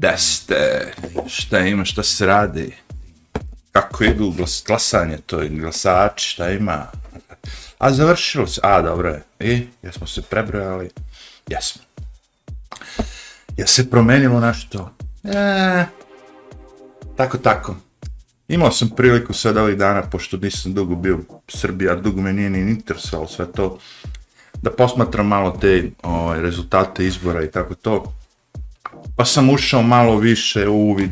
Deste, šta ima, šta se radi? Kako idu glas, glasanje, to glasač, glasači, šta ima? A završilo se, a dobro je, i jesmo se prebrojali, jesmo. Je se promenilo nešto? E, tako, tako. Imao sam priliku sad ovih dana, pošto nisam dugo bio u Srbiji, a dugo me nije ni interesovalo sve to, da posmatram malo te ovaj, rezultate izbora i tako to. Pa sam ušao malo više u uvid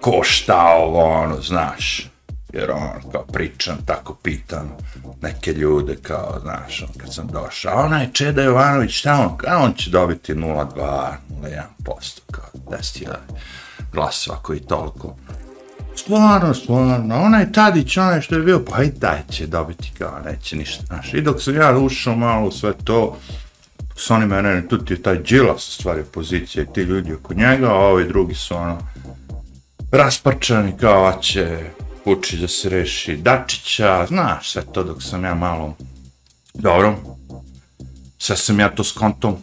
ko šta ovo, ono, znaš. Jer on, kao pričam, tako pitam neke ljude, kao, znaš, on, kad sam došao, a onaj Čeda Jovanović, šta on, a on će dobiti 0,2, 0,1%, kao, 10.000 ovaj, glasova koji toliko. Stvarno, stvarno, onaj Tadić, onaj što je bio, pa i daj će dobiti, kao, neće ništa, znaš. I dok sam ja ušao malo u sve to, s oni mene, tu ti je taj džilas, stvari, pozicija i ti ljudi oko njega, a ovi drugi su, ono, rasparčani, kao, a će Vučić da se reši Dačića, znaš, sve to dok sam ja malo, dobro, sve sam ja to skontom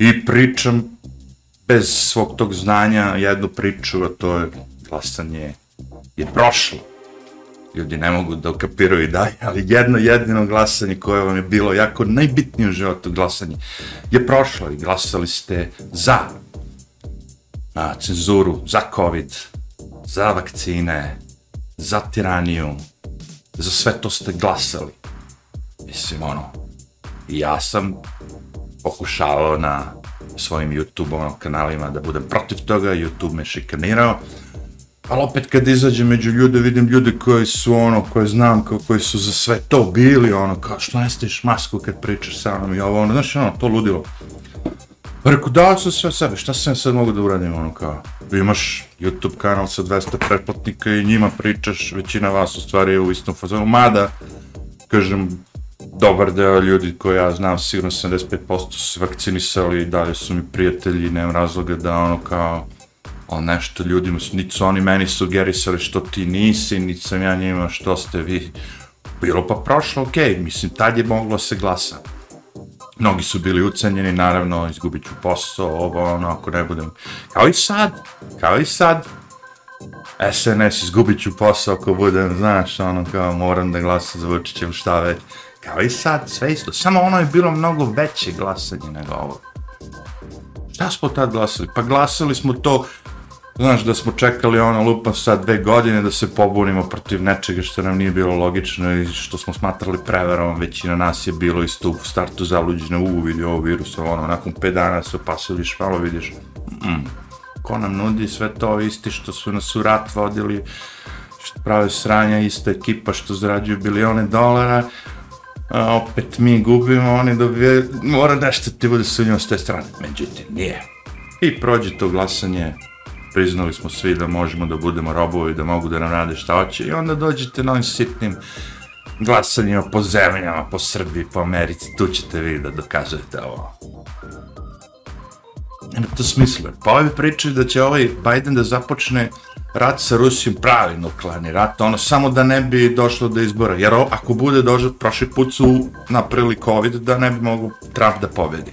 i pričam bez svog tog znanja jednu priču, a to je glasanje je prošlo. Ljudi ne mogu da okapiraju i dalje, ali jedno jedino glasanje koje vam je bilo jako najbitnije u životu glasanje je prošlo i glasali ste za na cenzuru, za COVID, za vakcine, za tiraniju, za sve to ste glasali. Mislim, ono, ja sam pokušavao na svojim YouTube ono, kanalima da budem protiv toga, YouTube me šikanirao, ali opet kad izađem među ljude, vidim ljude koji su ono, koje znam, kao, koji su za sve to bili, ono, kao što ne stiš masku kad pričaš sa mnom? I ovo, ono, znaš, ono, to ludilo. Rekao, dao sam sve sebe, šta sam sad mogu da uradim, ono, kao, imaš YouTube kanal sa 200 pretplatnika i njima pričaš, većina vas u stvari je u istom fazonu, mada, kažem, dobar deo ljudi koje ja znam, sigurno 75% su se vakcinisali i dalje su mi prijatelji, nemam razloga da ono kao, ali nešto ljudima, niti su oni meni sugerisali što ti nisi, niti sam ja njima što ste vi, bilo pa prošlo, okej, okay. mislim, tad je moglo se glasa. Mnogi su bili ucenjeni, naravno, izgubit ću posao, ovo, ono, ako ne budem, kao i sad, kao i sad, SNS, izgubit ću posao ako budem, znaš, ono, kao moram da glasam za Vučićem, šta već, kao i sad, sve isto, samo ono je bilo mnogo veće glasanje nego ovo. Šta smo tad glasali? Pa glasali smo to, znaš, da smo čekali ono lupa sad dve godine da se pobunimo protiv nečega što nam nije bilo logično i što smo smatrali preverom, većina nas je bilo isto u startu zaluđene, u vidi ovo virus, ono, nakon 5 dana se opasiliš, malo vidiš, mm, ko nam nudi sve to isti što su nas u rat vodili, što prave sranja, ista ekipa što zarađuju bilione dolara, a opet mi gubimo, oni dobije, mora nešto ti bude sunjeno s te strane. Međutim, nije. I prođe to glasanje, priznali smo svi da možemo da budemo robovi, da mogu da nam rade šta hoće i onda dođete na ovim sitnim glasanjima po zemljama, po Srbiji, po Americi, tu ćete vi da dokazujete ovo. E, Nema to smisla. Pa ovi pričaju da će ovaj Biden da započne rat sa Rusijom pravi nuklearni rat, ono samo da ne bi došlo do izbora, jer ako bude došlo, prošli put su napravili COVID da ne bi mogu Trump da pobedi.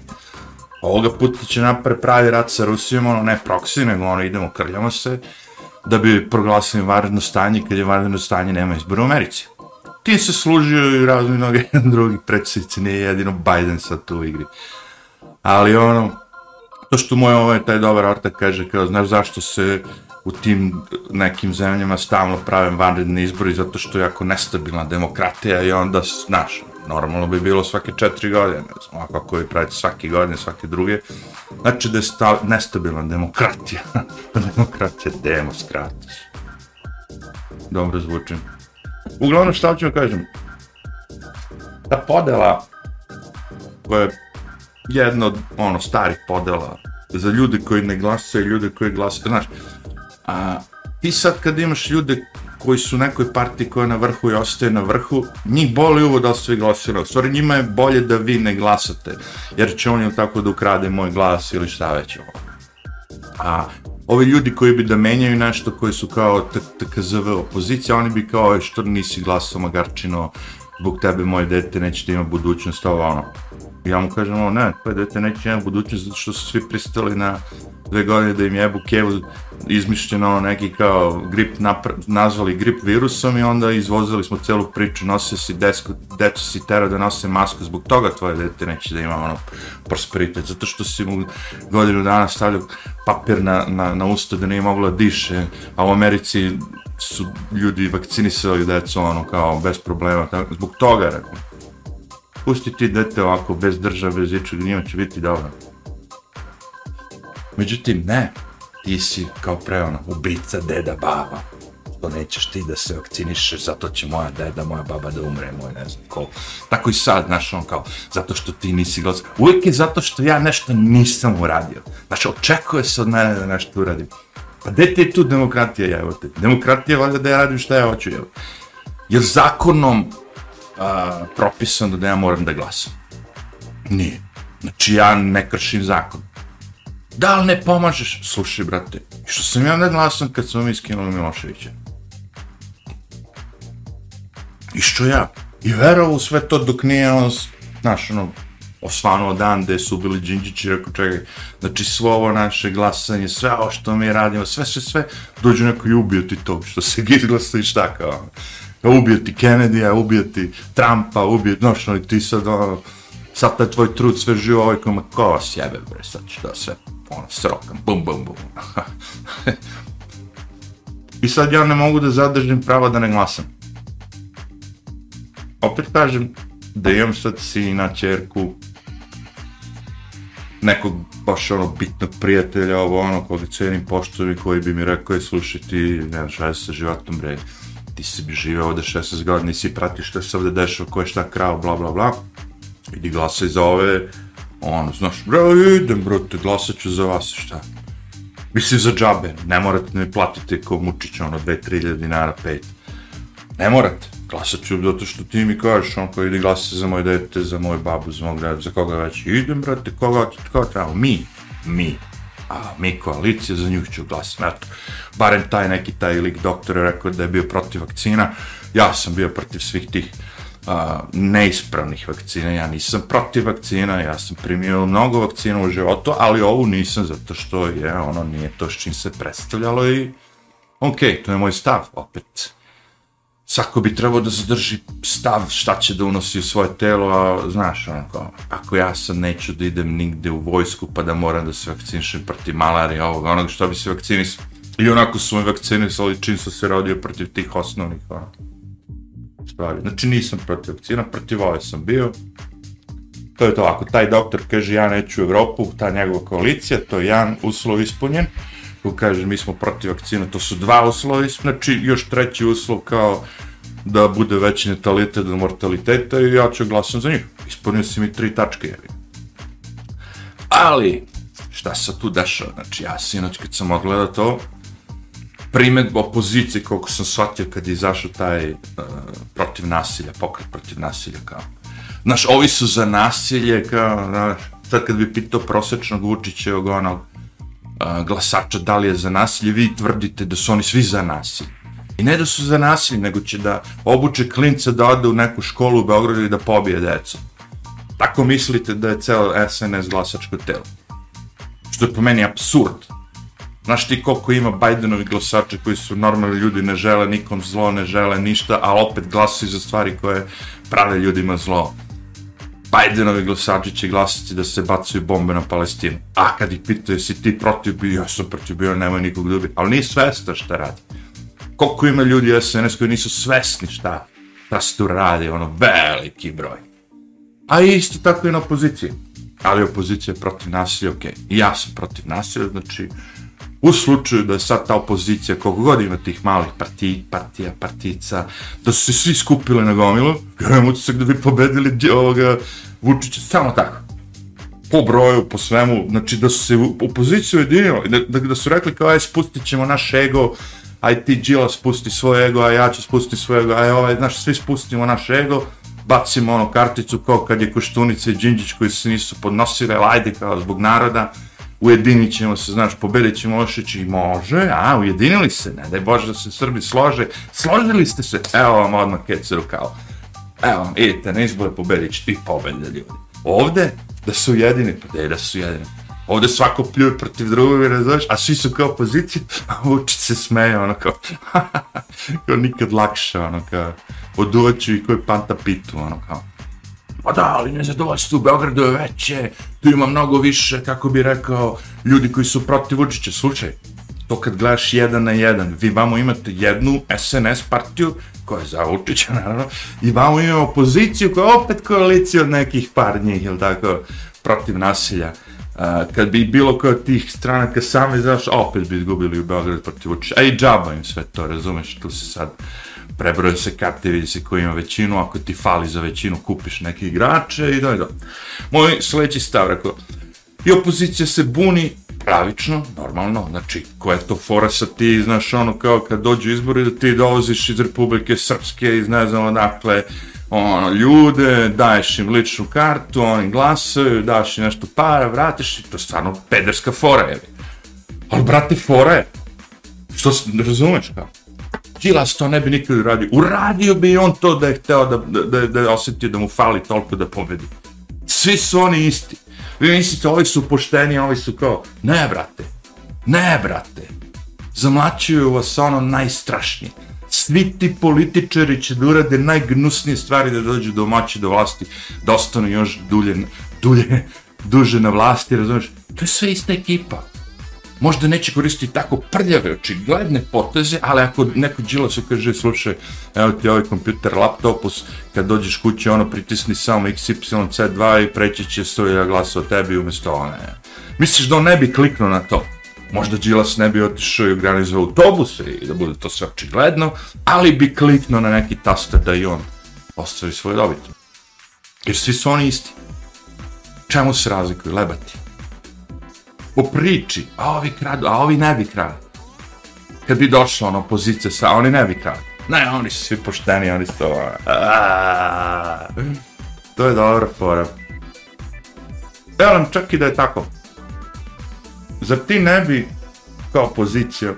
Ovoga puta će napre pravi rat sa Rusijom, ono ne proksi, nego ono idemo, krljamo se, da bi proglasili varedno stanje, kad je varedno stanje, nema izbora u Americi. Ti se služio i razni mnogi drugi predsjednici, nije jedino Biden sad tu u igri. Ali ono, to što moj ovaj taj dobar ortak kaže, kao, znaš zašto se u tim nekim zemljama stalno pravim vanredni izbori zato što je jako nestabilna demokratija i onda, znaš, normalno bi bilo svake četiri godine, smo ako vi pravite svake godine, svake druge, znači da je stav, nestabilna demokratija, demokratija, demostratus. Dobro zvučim. Uglavnom, šta ću kažem, ta podela, koja je jedna od, ono, starih podela, za ljude koji ne glasaju i ljude koji glasaju, znaš, A, ti sad kad imaš ljude koji su u nekoj partiji koja je na vrhu i ostaje na vrhu, njih boli uvo da li svi glasili. U stvari njima je bolje da vi ne glasate, jer će on ili tako da ukrade moj glas ili šta već ovo. A ovi ljudi koji bi da menjaju nešto, koji su kao TKZV opozicija, oni bi kao, što nisi glasao Magarčino, zbog tebe moje dete neće da ima budućnost, ovo ono. Ja mu kažem, ono, ne, tvoje dete neće da ima budućnost zato što su svi pristali na dve godine da im jebu kevu izmišljeno ono neki kao grip napra, nazvali grip virusom i onda izvozili smo celu priču, nosio si desko, deco si tera da nose masku, zbog toga tvoje dete neće da ima ono prosperitet, zato što si mu godinu dana stavljao papir na, na, na usta da nije moglo da diše, a u Americi su ljudi vakcinisali decu ono kao bez problema, tako, zbog toga rekao. Pusti ti dete ovako, bez države, bez ičeg, njima će biti dobro. Međutim, ne, ti si kao pre ono, ubica deda baba. To nećeš ti da se vakcinišeš, zato će moja deda, moja baba da umre, moj ne znam ko. Tako i sad, znaš, on kao, zato što ti nisi glas. Uvijek je zato što ja nešto nisam uradio. Znači, očekuje se od mene da nešto uradim. Pa gde ti je tu demokratija, evo te? Demokratija valjda da ja radim šta ja hoću, evo. Je zakonom a, propisano da ja moram da glasam? Nije. Znači, ja ne kršim zakon. Da li ne pomažeš? Slušaj, brate, što sam ja neglasan kad smo mi skinuli Miloševića? I što ja? I verovao sve to dok nije on, znaš, ono, osvanuo dan gde su bili Đinđići, rekao, čekaj, znači svo ovo naše glasanje, sve ovo što mi radimo, sve, sve, sve, dođe neko i ubio ti to, što se glasa i šta kao, ubio ti Kennedy-a, ubio ti Trumpa, ubio, znaš, ono, ti sad, ono, sad taj tvoj trud sve živo, ovaj koma, ko vas jebe, bre, sad ću to sve ono, srokam, bum, bum, bum. I sad ja ne mogu da zadržim pravo da ne glasam. Opet kažem da imam sad sina, čerku, nekog baš ono bitnog prijatelja, ovo ono, koga cenim poštovi, koji bi mi rekao, je slušaj ti, ne znam šta je sa životom, bre, ti si bi živeo ovde 16 godina, nisi pratiš što se ovde dešava, ko je šta krao, bla, bla, bla. Idi glasaj za ove, ono, znaš, bro, idem, brate, glasat ću za vas, šta? Mislim, za džabe, ne morate mi platite kao mučić, ono, 2-3 dinara, 5. Ne morate, glasat ću zato što ti mi kažeš, on koji ide glasa za moje dete, za moju babu, za moj grad, za koga već. Idem, brate, koga, koga treba, mi, mi. A mi koalicija, za njih ću glasati. Eto, barem taj neki taj lik doktor je rekao da je bio protiv vakcina. Ja sam bio protiv svih tih a, neispravnih vakcina, ja nisam protiv vakcina, ja sam primio mnogo vakcina u životu, ali ovu nisam zato što je ono nije to s čim se predstavljalo i ok, to je moj stav, opet. Svako bi trebao da zadrži stav šta će da unosi u svoje telo, a znaš, onako, ako ja sad neću da idem nigde u vojsku pa da moram da se vakcinišem protiv malarije, ovoga, onoga što bi se vakcinisao. I onako su me vakcinisali čim sam se rodio protiv tih osnovnih, onako stvari. Znači nisam protiv vakcina, protiv ove sam bio. To je to, ako taj doktor kaže ja neću u Evropu, ta njegova koalicija, to je jedan uslov ispunjen. Ko kaže mi smo protiv vakcina, to su dva uslova ispunjen, znači još treći uslov kao da bude veći natalitet od mortaliteta i ja ću glasam za njih. Ispunio si mi tri tačke, jevi. Ali, šta se tu dešava? Znači, ja sinoć kad sam ogledao to, primetba opozicije, koliko sam shvatio kad je izašao taj uh, protiv nasilja, pokret protiv nasilja, kao. Znaš, ovi su za nasilje, kao, znaš, sad kad bi pitao prosečnog Vučićevog, onog, uh, glasača da li je za nasilje, vi tvrdite da su oni svi za nasilje. I ne da su za nasilje, nego će da obuče klinca da ode u neku školu u Beogradu i da pobije decu. Tako mislite da je ceo SNS glasačko telo. Što je po meni absurd. Znaš ti koliko ima Bidenovi glasača koji su normalni ljudi, ne žele nikom zlo, ne žele ništa, a opet glasuju za stvari koje prave ljudima zlo. Bidenovi glasači će glasati da se bacaju bombe na Palestinu. A kad ih pitaju si ti protiv bio, ja sam protiv bio, nemoj nikog da ali nije svesta šta radi. Koliko ima ljudi SNS koji nisu svesni šta, šta se tu radi, ono veliki broj. A isto tako i na opoziciji. Ali opozicija je protiv nasilja, okej. Okay. ja sam protiv nasilja, znači u slučaju da je sad ta opozicija, koliko god ima tih malih partij, partija, partica, da su se svi skupili na gomilu, ja imam utisak da bi pobedili ovoga Vučića, samo tako. Po broju, po svemu, znači da su se opozicija ujedinila, da, da, da su rekli kao, aj, spustit ćemo naš ego, aj ti Đila spusti svoj ego, a ja ću spustiti svoj ego, aj ovaj, znaš, svi spustimo naš ego, bacimo ono karticu kao kad je Koštunica i Đinđić koji se nisu podnosile, ajde kao zbog naroda, ujedinit ćemo se, znaš, pobedit ćemo Ošić i može, a, ujedinili se, ne daj Bože da se Srbi slože, složili ste se, evo vam odmah kec kao, Evo, idite na izbore, pobedit ćete i pobede ljudi. Ovde, da su ujedini, pa da, da su ujedini. Ovde svako pljuje protiv drugog, razumiješ, a svi su kao opozicija, a Vučić se smeje, ono kao, kao nikad lakše, ono kao, oduvaću i koji panta pitu, ono kao. Pa da, ali nezadovoljstvo u Beogradu je veće, tu ima mnogo više, kako bi rekao, ljudi koji su protiv Vučića. Slučaj, to kad gledaš jedan na jedan, vi vamo imate jednu SNS partiju, koja je za Vučića, naravno, i vamo imamo opoziciju koja je opet koalicija od nekih par njih, ili tako, protiv nasilja. Uh, kad bi bilo koja od tih stranaka sami, znaš, opet bi izgubili u Beogradu protiv Vučića. A i džaba im sve to, razumeš, tu se sad prebroje se karte, vidi se ko ima većinu, ako ti fali za većinu, kupiš neke igrače i dalje. Moj sledeći stav, rekao, i opozicija se buni pravično, normalno, znači, koja je to fora sa ti, znaš, ono, kao kad dođu izbori da ti dolaziš iz Republike Srpske, iz ne znam odakle, ono, ljude, daješ im ličnu kartu, oni glasaju, daš im nešto para, vratiš i to je stvarno pederska fora, je Ali, brate, fora je, što razumeš, kao? Đilas to ne bi nikad uradio. Uradio bi on to da je hteo da, da, da, da je osjetio da mu fali toliko da pobedi. Svi su oni isti. Vi mislite, ovi su pošteni, ovi su kao, ne, brate, ne, brate. Zamlačuju vas ono najstrašnije. Svi ti političari će da urade najgnusnije stvari da dođu do moći, do vlasti, da ostanu još dulje, dulje, duže na vlasti, razumiješ? To je sve ista ekipa možda neće koristiti tako prljave, očigledne poteze, ali ako neko džila se kaže, slušaj, evo ti ovaj kompjuter, laptopus, kad dođeš kući, ono, pritisni samo XYC2 i preći će stoji glasa o tebi umjesto one. Misliš da on ne bi kliknuo na to? Možda Đilas ne bi otišao i organizovao autobus i da bude to sve očigledno, ali bi kliknuo na neki taster da i on ostavi svoje dobit. Jer svi su oni isti. Čemu se razlikuju? Lebati po priči, a ovi kradu, a ovi ne bi krali. Kad bi došla ono pozicija sa, oni ne bi krali. Ne, oni su svi pošteni, oni su to... To je dobro fora. Evo nam čak i da je tako. Zar ti ne bi, kao pozicija,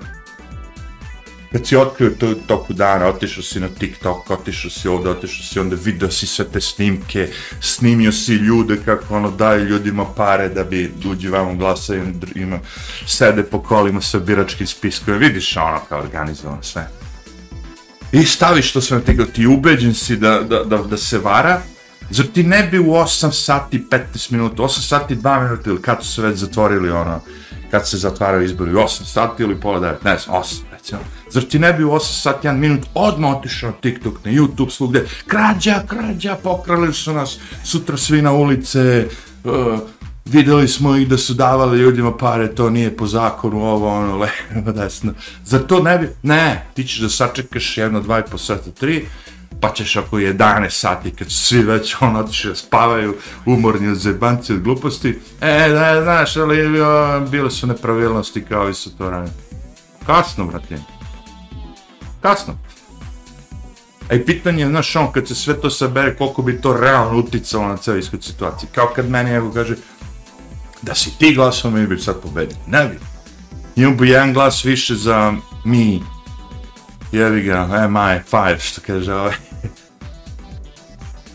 kad si otkrio to toku dana, otišao si na TikTok, otišao si ovdje, otišao si onda video si sve te snimke, snimio si ljude kako ono daju ljudima pare da bi duđi vamo glasaju, ima, sede po kolima sa biračkim spiskom, vidiš ono kao organizovano sve. I staviš to sve na tega, ti ubeđen si da, da, da, da se vara, Zar ti ne bi u 8 sati 15 minuta, 8 sati 2 minuta ili kad su se već zatvorili ono, kad se zatvaraju izbori, 8 sati ili pola 9, ne znam, 8 recimo. Zar ti ne bi u 8 sati 1 minut odmah otišao na TikTok, na YouTube, svugde, krađa, krađa, pokrali su nas, sutra svi na ulice, uh, videli smo ih da su davali ljudima pare, to nije po zakonu, ovo, ono, levo, desno. Zar to ne bi, ne, ti ćeš da sačekaš jedno, dva i po sata, tri, pa ćeš ako 11 sati, kad su svi već ono otišli da spavaju, umorni od zebanci, od gluposti, e, da, znaš, ali o, bile su nepravilnosti kao i su to ranije. Kasno, brate. Kasno. A i pitanje, znaš, on, kad se sve to sabere, koliko bi to realno uticalo na cijelu iskod situaciju. Kao kad meni, evo, kaže, da si ti glasao, mi bi sad pobedili. Ne bi. Imam bi jedan glas više za mi, jevi ga, e, MI5, što kaže ovaj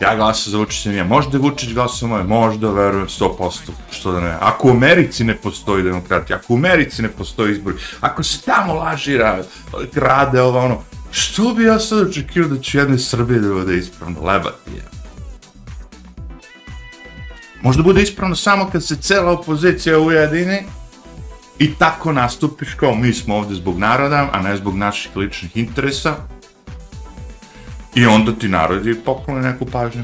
ja glasam za Vučića, nije. Možda je Vučić glasao moje, možda, verujem, 100%, što da ne. Ako u Americi ne postoji demokratija, ako u Americi ne postoji izbori, ako se tamo lažira, krade ovo, ono, što bi ja sad očekio da će jedne Srbije da bude ispravno lebati, je. Možda bude ispravno samo kad se cela opozicija ujedini i tako nastupiš kao mi smo ovde zbog naroda, a ne zbog naših ličnih interesa, I onda ti narodi poklone neku pažnju.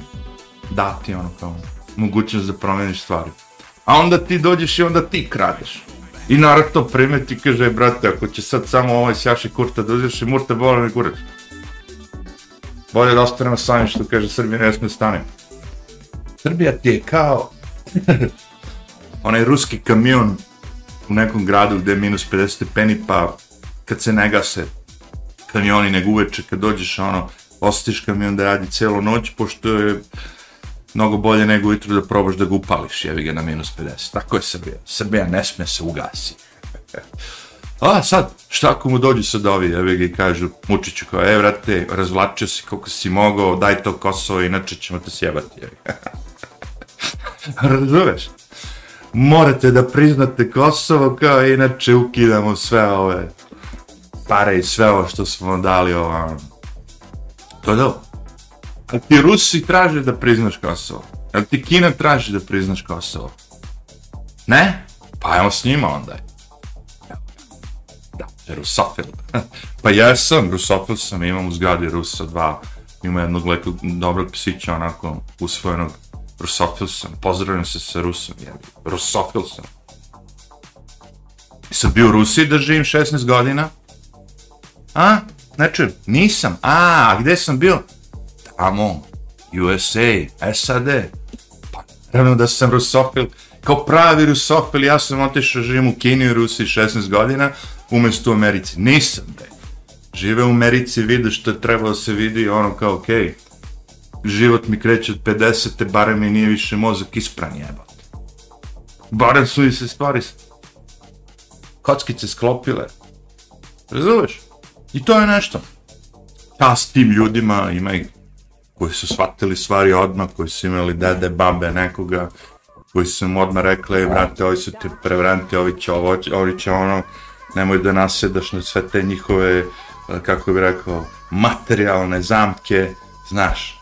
Da ti ono kao mogućnost da promeniš stvari. A onda ti dođeš i onda ti kradeš. I narod to primeti i kaže, e, brate, ako će sad samo ovaj sjaši kurta dođeš i murta bolje ne kurac. Bolje da ostanemo sami što kaže Srbija ne smije stane. Srbija ti je kao onaj ruski kamion u nekom gradu gde je minus 50 stepeni pa kad se ne gase kamioni nego uveče kad dođeš ono osjetiš kamion da radi celo noć, pošto je mnogo bolje nego ujutru da probaš da ga upališ, jevi ga na minus 50. Tako je Srbija. Srbija ne sme se ugasi. A sad, šta ako mu dođu sad ovi, evi ga i kažu, Mučiću kao, e, vrate, razvlačio si koliko si mogao, daj to Kosovo, inače ćemo te sjebati, evi. Razumeš? Morate da priznate Kosovo, kao, inače ukidamo sve ove pare i sve ovo što smo dali ovam. To je dobro. Ali ti Rusi traže da priznaš Kosovo. Ali ti Kina traži da priznaš Kosovo. Ne? Pa ajmo s njima onda. Da, Rusofil. pa jesam, Rusofil sam, imam u zgradi Rusa dva. Ima jednog lekog, dobrog psića, onako, usvojenog. Rusofil sam, pozdravljam se sa Rusom, jebi. Rusofil sam. Sam bio u Rusiji da živim 16 godina. A? Znači, nisam. A, gde sam bio? Tamo, USA, SAD. Pa, naravno da sam rusofil. Kao pravi rusofil, ja sam otišao živim u Kini i Rusiji 16 godina, umjesto u Americi. Nisam, bre. Žive u Americi, vide što je trebalo se vidi, ono kao, okej, okay, život mi kreće od 50. barem mi nije više mozak ispran jebote. Barem su i se stvari kockice sklopile. Razumeš? I to je nešto. Ja s tim ljudima ima i koji su shvatili stvari odmah, koji su imali dede, babe, nekoga, koji su im odmah rekli, brate, ovi su ti prevranti, ovi će ovo, ovi će ono, nemoj da nasjedaš na sve te njihove, eh, kako bih rekao, materijalne zamke, znaš,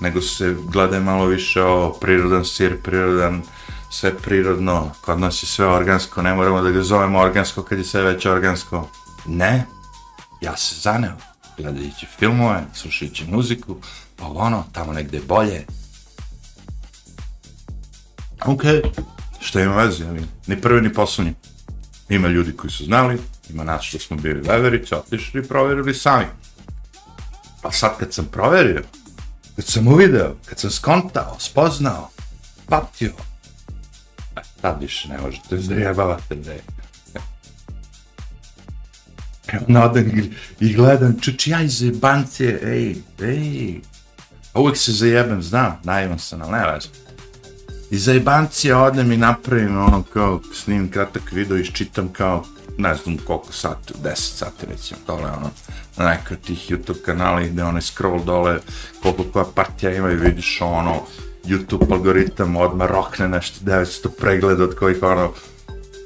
nego se gleda malo više o prirodan sir, prirodan, sve prirodno, kod nas je sve organsko, ne moramo da ga zovemo organsko kad je sve već organsko. Ne, ja se zaneo, gledajući filmove, slušajući muziku, pa ono, tamo negde bolje. Ok, što ima veze, ali ni prvi ni poslednji. Ima ljudi koji su znali, ima nas što smo bili veverići, otišli i proverili sami. Pa sad kad sam proverio, kad sam uvideo, kad sam skontao, spoznao, patio, e, tad više ne možete zajebavati da je. Nadam i gledam, čuči, ja iz jebance, ej, ej, uvijek se zajebem, znam, naivan sam, ali ne važno. I za odem i napravim ono kao, snim kratak video, i čitam kao, ne znam koliko sati, 10 sati recimo, dole ono, na nekoj tih YouTube kanala gde onaj scroll dole, koliko koja partija ima i vidiš ono, YouTube algoritam odmah rokne nešto 900 pregleda od kojih ono,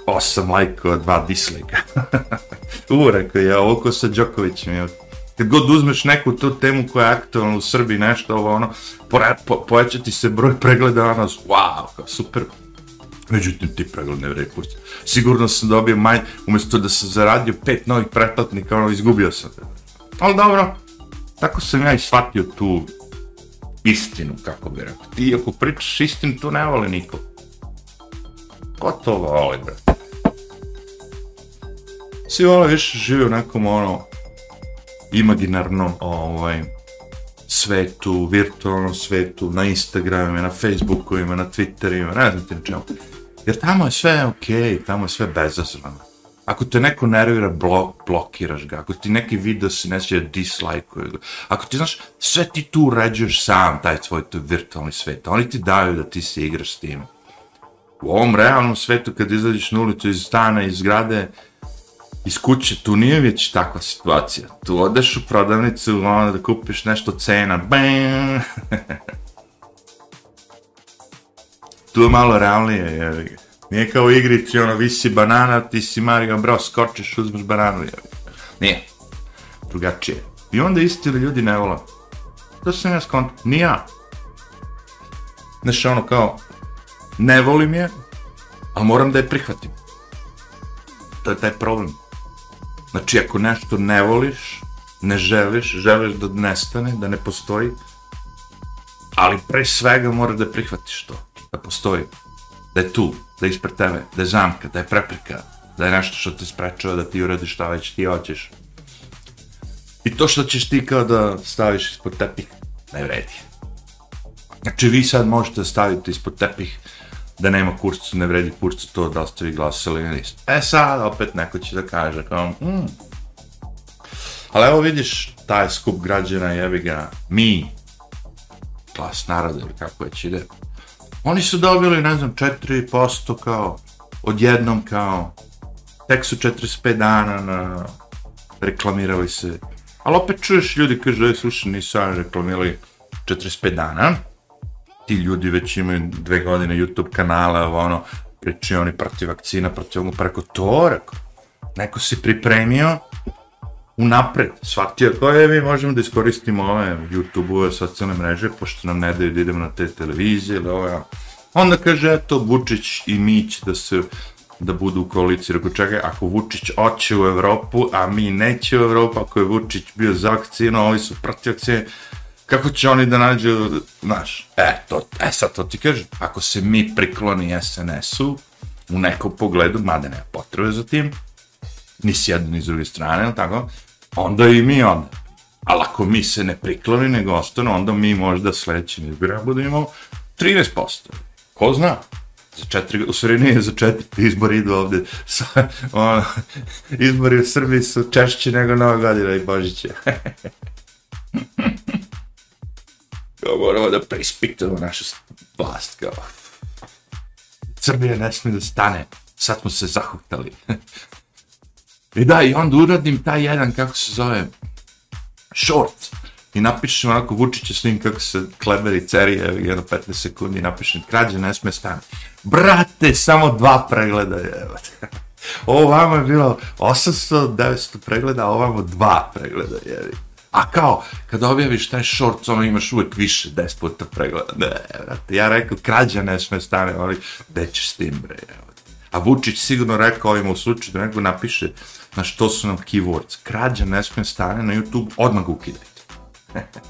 8 lajkova, 2 dislika. tura koji je, oko sa Đokovićem je. Kad god uzmeš neku tu temu koja je aktualna u Srbiji, nešto ovo, ono, pore, po, povećati se broj pregleda, ono, wow, kao super. Međutim, ti pregled ne vredi pusti. Sigurno sam dobio manj, umjesto da sam zaradio pet novih pretplatnika, ono, izgubio sam. Ali dobro, tako sam ja i shvatio tu istinu, kako bi rekao. Ti ako pričaš istinu, to ne vole niko. Ko to voli, brate? Svi vole više žive u nekom ono imaginarnom ovaj svetu, virtualnom svetu, na Instagramima, na Facebookovima, na Twitterima, ne znam ti na čemu. Jer tamo je sve okej, okay, tamo je sve bezazvano. Ako te neko nervira, blok, blokiraš ga. Ako ti neki video se ne sviđa, dislike ga. Ako ti, znaš, sve ti tu uređuješ sam, taj tvoj to virtualni svet. Oni ti daju da ti se igraš s tim. U ovom realnom svetu, kad izađeš na ulicu iz stana, iz zgrade, iz kuće, tu nije već takva situacija. Tu odeš u prodavnicu, ono da kupiš nešto cena, bam! tu je malo realnije, je. Nije kao u igrici, ono, visi banana, ti si Mario Bros, skočiš, uzmeš bananu, je. Nije. Drugačije. I onda isti ljudi ne vola. To sam ja skont, ni ja. Znaš, ono kao, ne volim je, ali moram da je prihvatim. To je taj problem. Znači, ako nešto ne voliš, ne želiš, želiš da nestane, da ne postoji, ali pre svega mora da prihvatiš to, da postoji, da je tu, da je ispred tebe, da je zamka, da je prepreka, da je nešto što te sprečava da ti uradiš šta već ti hoćeš. I to što ćeš ti kao da staviš ispod tepih, ne vredi. Znači, vi sad možete staviti ispod tepih da nema kurcu, ne vredi kurcu to da ste vi glasali ili niste. E sad, opet neko će da kaže kao, mm. Ali evo vidiš, taj skup građana, jebi ga, mi, glas naroda ili kako već ide, oni su dobili, ne znam, 4% kao, odjednom kao, tek su 45 dana na, reklamirali se. Ali opet čuješ ljudi kaže, slušaj, nisu reklamirali 45 dana. Ti ljudi već imaju dve godine YouTube kanala, ono, pričaju oni protiv vakcina, protiv ono, preko to, rekao. Neko se pripremio, unapred, shvatio koje mi možemo da iskoristimo ove YouTube-ove socijalne mreže, pošto nam ne daju da idemo na te televizije ili ove, onda kaže, eto, Vučić i Mić da se da budu u koaliciji. Rekao, čekaj, ako Vučić oće u Evropu, a mi neće u Evropu, ako je Vučić bio za vakcinu, ovi su protiv vakcine, kako će oni da nađu, znaš, e, to, e sad to ti kažem, ako se mi prikloni SNS-u, u nekom pogledu, mada nema potrebe za tim, ni s jedne ni s druge strane, tako, onda i mi onda. Ali ako mi se ne prikloni, nego ostanu, onda mi možda sledeći izbira budemo 13%. Ko zna? Za četiri, u stvari nije za četiri, izbori idu ovde. Sa, ono, izbori u Srbiji su češći nego Nova godina i Božiće. kao, moramo da preispitamo našu vlast, kao. Srbija ne smije da stane. Sad smo se zahuktali. I da, i onda uradim taj jedan, kako se zove, short. I napišem onako Vučića s njim kako se kleberi cerije, jedno 15 sekundi, napišem, krađe ne smije stane. Brate, samo dva pregleda je. Ovo vamo je bilo 800, 900 pregleda, a ovamo dva pregleda je. A kao, kad objaviš taj short, ono imaš uvek više, 10 puta pregleda. Ne, brate, ja rekao, krađa ne sme stane, ali gde ćeš s tim, bre, evo. A Vučić sigurno rekao ovim u slučaju da neko napiše na što su nam keywords. Krađa ne sme stane na YouTube, odmah ukidajte.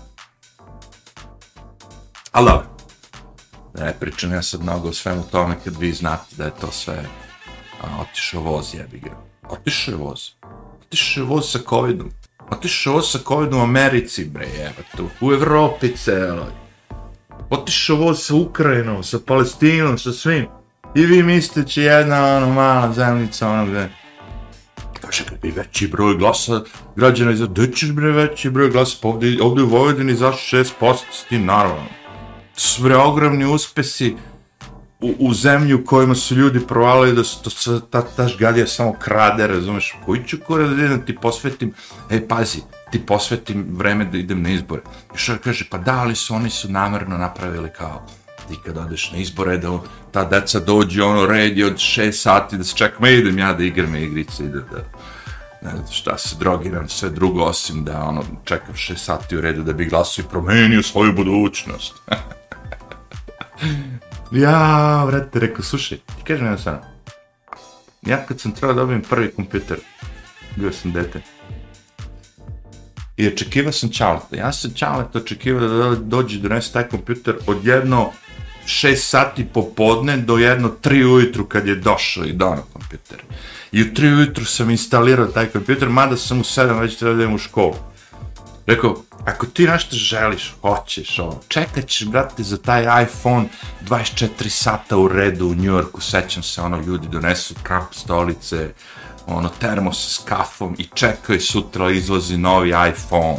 Ali dobro. Ne pričam ja sad mnogo o svemu tome kad vi znate da je to sve a, otišao voz, jebi ga. Otišao je voz. Otišao je voz sa covidom. Otišao sa COVID u Americi, bre, jebate. U Evropi celoj. Otišao ovo sa Ukrajinom, sa Palestinom, sa svim. I vi mislite će jedna ono mala zemljica ono gde kaže kad bi veći broj glasa građana iza, gde ćeš bre veći broj glasa, pa ovdje, ovdje u Vojvodini zašto 6% s tim naravno. To su bre ogromni uspesi u, u zemlju kojima su ljudi provalili da su to ta, ta žgadija samo krade, razumeš, koji ću kore da idem ti posvetim, ej pazi, ti posvetim vreme da idem na izbore. I što kaže, pa da, ali su oni su namerno napravili kao, ti kad odeš na izbore, da ta deca dođe, ono, redi od šest sati, da se čeka, ma idem ja da igram igrice, da, da, ne znam šta se drogiram, sve drugo, osim da, ono, čekam šest sati u redu da bi glasio i promenio svoju budućnost. ja, vrate, rekao, slušaj, ti kažem jedno sad, ja kad sam trebao da dobijem prvi kompjuter, bio sam dete, i očekivao sam Čaleta. Ja sam Čaleta očekivao da dođe do nas taj kompjuter od jedno 6 sati popodne do jedno 3 ujutru kad je došao i dono kompjuter. I u 3 ujutru sam instalirao taj kompjuter, mada sam u 7 već trebao da idem u školu. Rekao, ako ti nešto želiš, hoćeš, ono, čekat ćeš, brate, za taj iPhone 24 sata u redu u New Yorku, sećam se, ono, ljudi donesu Trump stolice, ono, termos s kafom i čekaju sutra izlazi novi iPhone.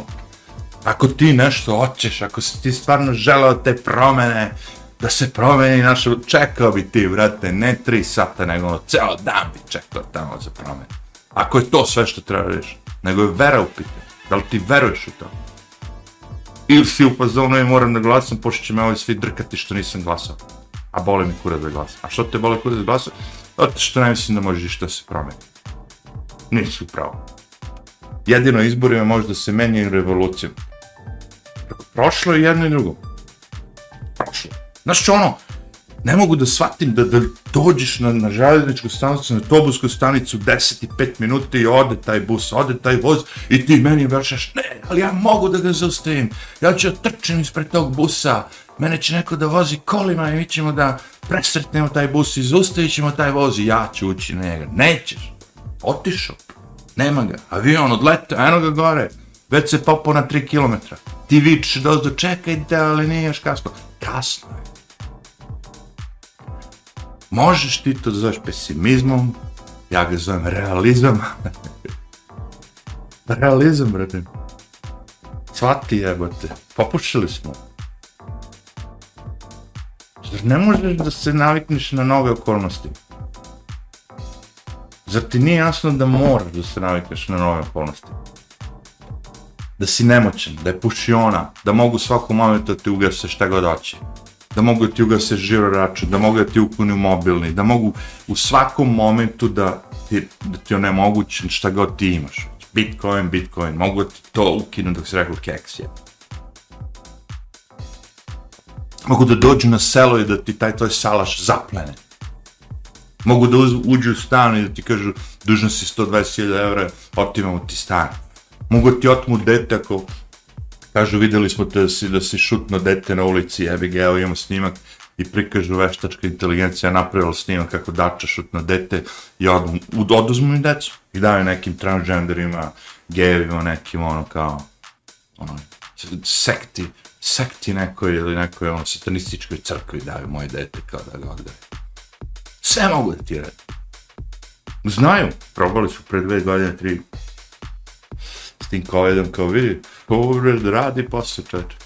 Ako ti nešto hoćeš, ako si ti stvarno želeo te promene, da se promeni naša, čekao bi ti, brate, ne tri sata, nego ono, ceo dan bi čekao tamo za promene. Ako je to sve što treba reći, nego je vera u pitanju. Da li ti veruješ u to? Ili si u fazonu i moram da glasam, pošto će me ovi svi drkati što nisam glasao. A boli mi kurac da glasam. A što te boli kurac da glasam? Zato što ne mislim da može ništa se promeni. Nisu pravo. Jedino izborima može da se menja revolucijom. Prošlo je jedno i drugo. Prošlo. Znaš ono, ne mogu da shvatim da, da dođeš na, na željezničku stanicu, na autobusku stanicu, 10 i 5 minuta i ode taj bus, ode taj voz i ti meni vršaš, ne, ali ja mogu da ga zaustavim, ja ću trčim ispred tog busa, mene će neko da vozi kolima i mi ćemo da presretnemo taj bus i zaustavit ćemo taj voz i ja ću ući na njega. Nećeš, otišao, nema ga, avion odleta, eno ga gore, već se popao na 3 km. Ti vičeš dozdo, čekajte, ali nije još kasno. Kasno je. Možeš ti to da zoveš pesimizmom, ja ga zovem realizam. realizam, brate. Svati jebote, popušili smo. Zar ne možeš da se navikneš na nove okolnosti? Zar ti nije jasno da moraš da se navikneš na nove okolnosti? Da si nemoćan, da je pušiona, da mogu svakom momentu da ti ugase šta god hoće. Da mogu da ti ugase žiro račun, da mogu da ti upuni u mobilni, da mogu u svakom momentu da ti, da ti onemogućen šta god ti imaš. Bitcoin, Bitcoin, mogu da ti to ukinu dok se rekao keks je. Mogu da dođu na selo i da ti taj tvoj salaš zaplene. Mogu da uđu u stan i da ti kažu dužno si 120.000 evra, otimamo ti stan. Mogu da ti otmu dete ako kažu videli smo te da si, da si šutno dete na ulici, jebi ga, evo imamo snimak i prikažu veštačka inteligencija napravila snimak kako dača šutno dete i od, oduzmu im decu i daju nekim transgenderima, gejevima, nekim ono kao ono, sekti, sekti nekoj ili nekoj ono satanističkoj crkvi daju moje dete kao da ga odgaje. Sve mogu da ti radi. Znaju, probali su pre dve godine, tri, s tim covidom, kao vidi, povred radi posao čoče.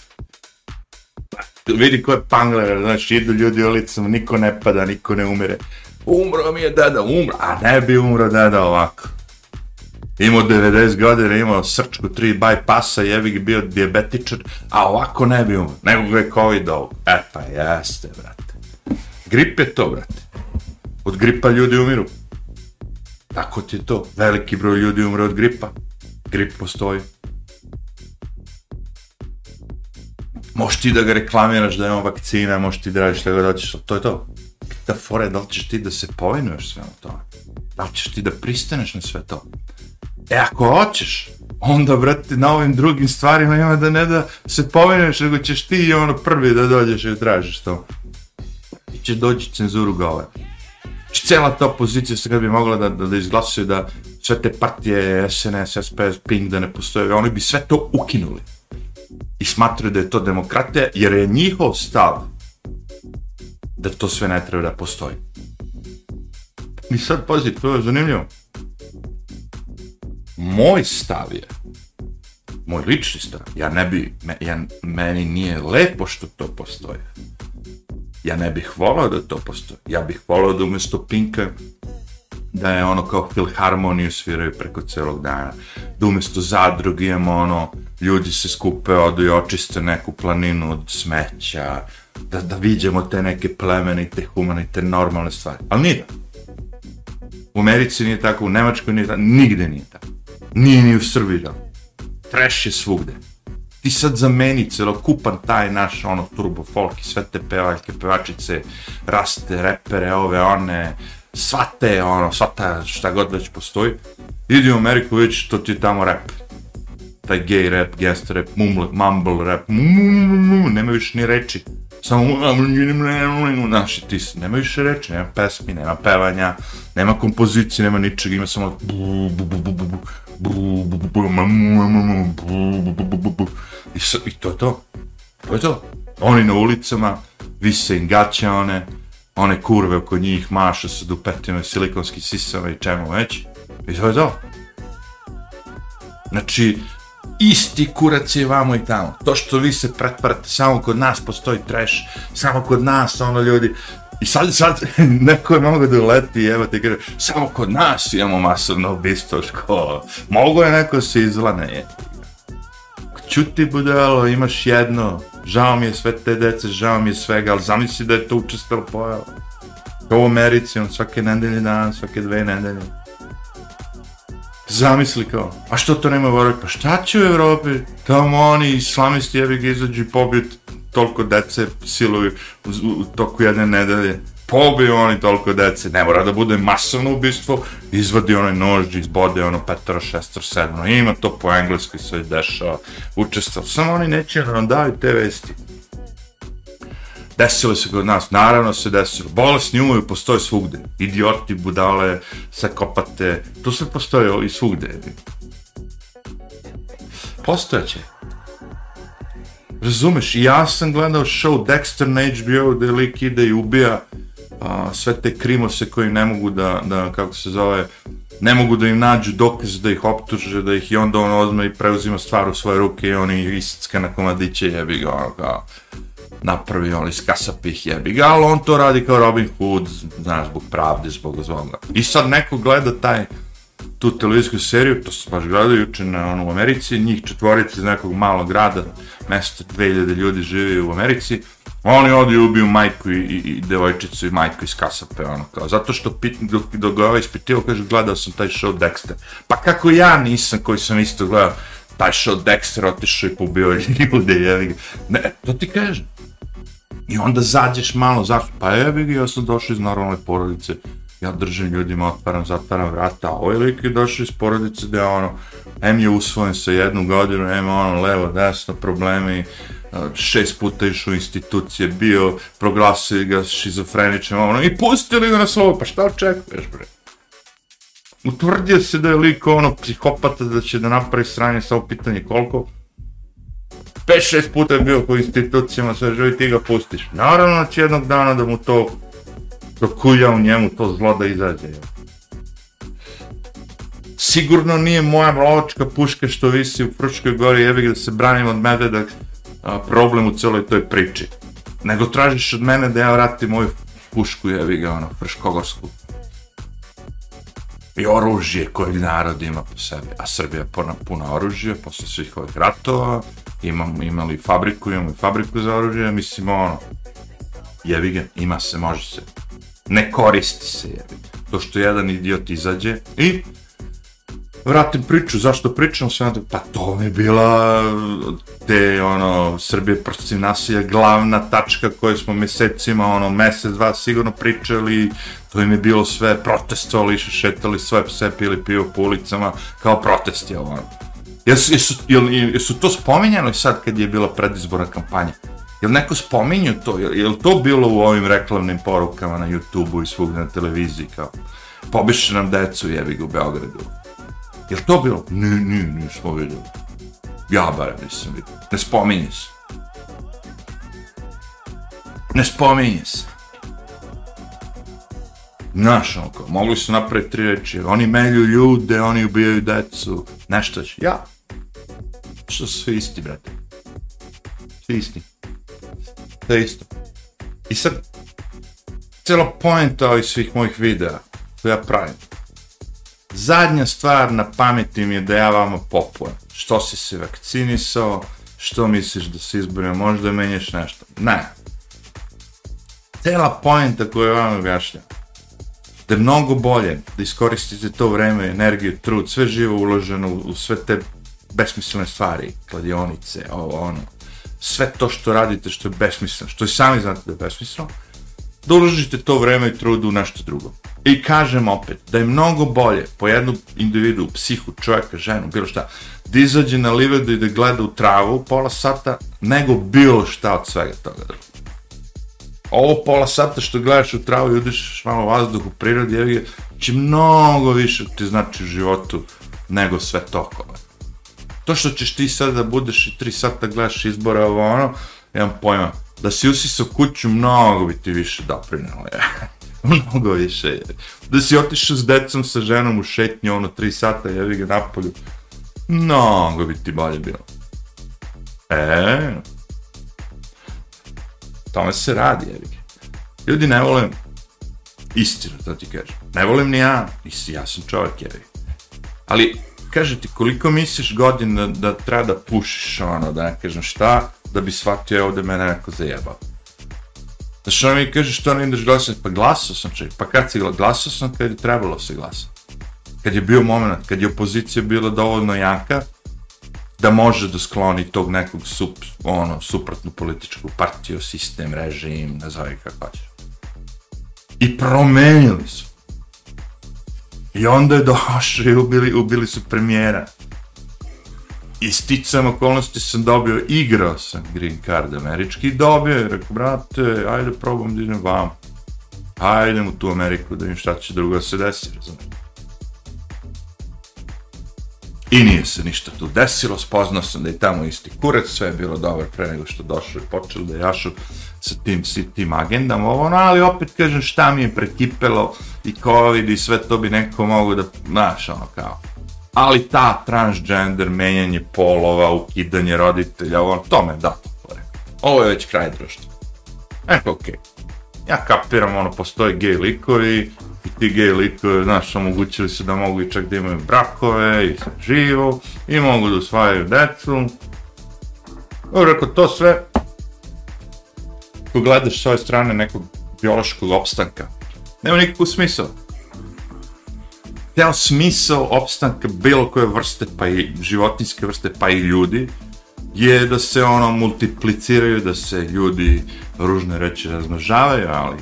Vidi ko je pangler, znaš, idu ljudi ulicama, niko ne pada, niko ne umire. Umro mi je deda, umro, a ne bi umro deda ovako. Imao 90 godina, imao srčku, tri bypassa, jevi ga bio diabetičar, a ovako ne bi umro, nego ga je covid ovo. E pa jeste, brate. Grip je to, brate. Od gripa ljudi umiru. Tako ti je to. Veliki broj ljudi umre od gripa. Grip postoji. Možeš ti da ga reklamiraš da ima vakcina, možeš ti da radiš šta god hoćeš, to je to. Da fore, da li ćeš ti da se povinuješ sve o tome? Da li ćeš ti da pristaneš na sve to? E, ako hoćeš, onda, brate, na ovim drugim stvarima ima da ne da se povinuješ, nego ćeš ti ono prvi da dođeš i tražiš to. I će doći cenzuru gole. Znači, cela ta opozicija se kad bi mogla da, da, da izglasuje da sve te partije, SNS, SPS, PING da ne postoje, oni bi sve to ukinuli. I smatraju da je to demokratija, jer je njihov stav da to sve ne treba da postoji. I sad, pazi, to je zanimljivo. Moj stav je, moj lični stav, ja ne bi, me, ja, meni nije lepo što to postoji. Ja ne bih volao da to postoji. Ja bih volao da umjesto Pinka da je ono kao filharmoniju sviraju preko celog dana. Da umjesto zadrug imamo ono, ljudi se skupe, odu i očiste neku planinu od smeća, da, da vidimo te neke plemenite, humanite, normalne stvari. Ali nije U Americi nije tako, u Nemačkoj nije tako, nigde nije tako. Nije ni u Srbiji tako. Trash je svugde ti sad zameni celokupan taj naš ono turbo folk i sve te pevaljke, pevačice, raste, repere, ove, one, sva te, ono, sva ta šta god već postoji, idi u Ameriku, vidiš, to ti je tamo rap. Taj gay rap, guest rap, mumble, mumble rap, nema više ni reči. Samo, naši ti se, nema više reči, nema pesmi, nema pevanja, nema kompozicije, nema ničega, ima samo bu, bu, bu, bu, bu, bu, I, sa, I to je to. To je to. Oni na ulicama, vise im gaće one, one kurve oko njih maša sa dupetima i silikonskim sisama i čemu već. I to je to. Znači, isti kurac je vamo i tamo. To što vi se pretvarate, samo kod nas postoji trash, samo kod nas, ono ljudi, I sad, sad, neko je mogo da uleti, evo ti kaže, samo kod nas imamo masovno ubistvo škola. školu. Mogu je neko se izlane, je. Čuti budalo, imaš jedno, žao mi je sve te dece, žao mi je svega, ali zamisli da je to učestalo pojava. To u Americi, on svake nedelje dan, svake dve nedelje. Zamisli kao, a što to nema u Evropi? Pa šta će u Evropi? Tamo oni islamisti jevi ga izađu i pobiju toliko dece siluju u, u, u toku jedne nedelje. Pobiju oni toliko dece, ne mora da bude masovno ubistvo, izvadi onaj nož, izbode ono petero, šestero, sedmo, ima to po engleskoj sve dešava, učestvao, samo oni neće nam daju te vesti. Desilo se kod nas, naravno se desilo, bolesni umovi postoje svugde, idioti, budale, sakopate, to sve postoje i svugde. Postojeće. Razumeš, ja sam gledao show Dexter na HBO gde lik ide i ubija a, sve te krimose koji ne mogu da, da, kako se zove, ne mogu da im nađu dokaz da ih optuže, da ih i onda on odme i preuzima stvar u svoje ruke i oni isicka na komadiće jebi ga, ono kao, napravi on iz kasapih jebi ga, ali on to radi kao Robin Hood, znaš, zbog pravde, zbog zvonga. I sad neko gleda taj, tu televizijsku seriju, to se baš gledao juče na, ono, u Americi, njih četvorica iz nekog malog grada, mjesto 2000 ljudi živi u Americi, oni ovdje ubiju majku i, i, i devojčicu i majku iz kasape, ono, kao, zato što pit, dok, dok ga ovaj ispitivo, kaže, gledao sam taj show Dexter. Pa kako ja nisam, koji sam isto gledao, taj show Dexter otišao i pobio ljude, jevi ga. Ne, to ti kažem. I onda zađeš malo, zašto? Pa jebi ga, ja sam došao iz normalne porodice, ja držim ljudima, otvaram, zatvaram vrata, a ovaj lik je došao iz porodice gde ono, M je usvojen sa jednu godinu, M ono, levo, desno, problemi, e, šest puta išao u institucije, bio, proglasili ga šizofreničem, ono, i pustili ga na slovo, pa šta očekuješ, bre? Utvrdio se da je lik, ono, psihopata, da će da napravi sranje, samo pitanje koliko, 5-6 puta je bio po institucijama, sve živi, ti ga pustiš. Naravno će jednog dana da mu to, da u njemu to zlo da izađe. Sigurno nije moja lovačka puška što visi u Fruškoj gori, jebi da se branim od medveda, a, problem u celoj toj priči. Nego tražiš od mene da ja vratim moju pušku, jebi ga, ono, Fruškogorsku. I oružje koje narod ima po sebi. A Srbija je puna, puna oružje posle svih ovih ratova, imamo, imali fabriku, imamo fabriku za oružje, mislim, ono, jebi ga, ima se, može se. Ne koristi se, jebi. To što jedan idiot izađe i vratim priču, zašto pričam sve pa to mi je bila te, ono, Srbije protiv nasilja, glavna tačka koju smo mjesecima, ono, mjesec, dva sigurno pričali, to im je bilo sve, protestovali, šetali sve pse, pili pivo po ulicama, kao protest je ovo, ono. Jesu, jesu, jel, jesu to spominjali sad kad je bila predizborna kampanja? Jel neko spominju to? Jel, jel to bilo u ovim reklamnim porukama na YouTube-u i svugdje na televiziji kao pobiše nam decu jebi ga u Beogradu? Je to bilo? Ne, ne, nismo vidjeli. Ja barem nisam vidio. Ne spominje se. Ne spominje se. Znaš, ono kao, mogli su napraviti tri reči, oni melju ljude, oni ubijaju decu, nešto će, ja. Što su svi isti, brate. Svi isti. To je isto. I sad, cijela pojenta ovih svih mojih videa, to ja pravim. Zadnja stvar na pameti mi je da ja vama popujem. Što si se vakcinisao, što misliš da se izborio, možda menješ nešto. Ne. Cela pojenta koju vam objašnjam da je mnogo bolje da iskoristite to vreme, energiju, trud, sve živo uloženo u sve te besmislene stvari, kladionice, ovo, ono, sve to što radite što je besmisleno, što i sami znate da je besmisleno, da uložite to vreme i trud u nešto drugo. I kažem opet, da je mnogo bolje po jednu individu, psihu, čovjeka, ženu, bilo šta, da izađe na livedu i da gleda u travu pola sata, nego bilo šta od svega toga druga. ovo pola sata što gledaš u travu i udišeš malo vazduh u prirodi, je, će mnogo više ti znači u životu nego sve tokova. To što ćeš ti sad da budeš i tri sata gledaš izbora ovo ono, imam pojma, da si usisao kuću, mnogo bi ti više doprinjalo, je. mnogo više, je. Da si otišao s decom, sa ženom u šetnju, ono, tri sata, jevi ga napolju, mnogo bi ti bolje bilo. E, tome se radi, jevi. Ljudi ne vole istinu, to ti kažem. Ne volim ni ja, nisi, ja sam čovjek, jevi. Ali, kaže ti, koliko misliš godina da, da treba da pušiš, ono, da ne kažem šta, da bi shvatio je ovdje mene neko zajebao. Da što ono mi kaže što ne ideš glasati, pa glasao sam čovjek, pa kad si glasao sam kad je trebalo se glasati. Kad je bio moment, kad je opozicija bila dovoljno jaka, da može da skloni tog nekog sup, ono, suprotnu političku partiju, sistem, režim, nazove kako hoćeš. I promenili su. I onda je došao i ubili, ubili su premijera. I sticam okolnosti sam dobio, igrao sam Green Card američki i dobio je, rekao, brate, ajde probam da idem vam. Ajde u tu Ameriku da vidim šta će drugo se desi, razumijem. I nije se ništa tu desilo, spoznao sam da je tamo isti kurac, sve je bilo dobro pre nego što došao i počeo da jašu sa tim, sa tim agendama, ovo, no, ali opet kažem šta mi je prekipelo i COVID i sve to bi neko mogu da, znaš, ono kao. Ali ta transgender, menjanje polova, ukidanje roditelja, ovo, to me da, ovo je već kraj društva. E, okej. Ja kapiram, ono, postoje gej likovi, i ti gej likovi, znaš, omogućili su da mogu i čak da imaju brakove, i živo, i mogu da usvajaju decu. Dobro, rekao, to sve, ako gledaš s ove strane nekog biološkog opstanka, nema nikakvu smisla. Teo smisao opstanka bilo koje vrste, pa i životinske vrste, pa i ljudi, je da se ono multipliciraju, da se ljudi ružne reći razmnožavaju, ali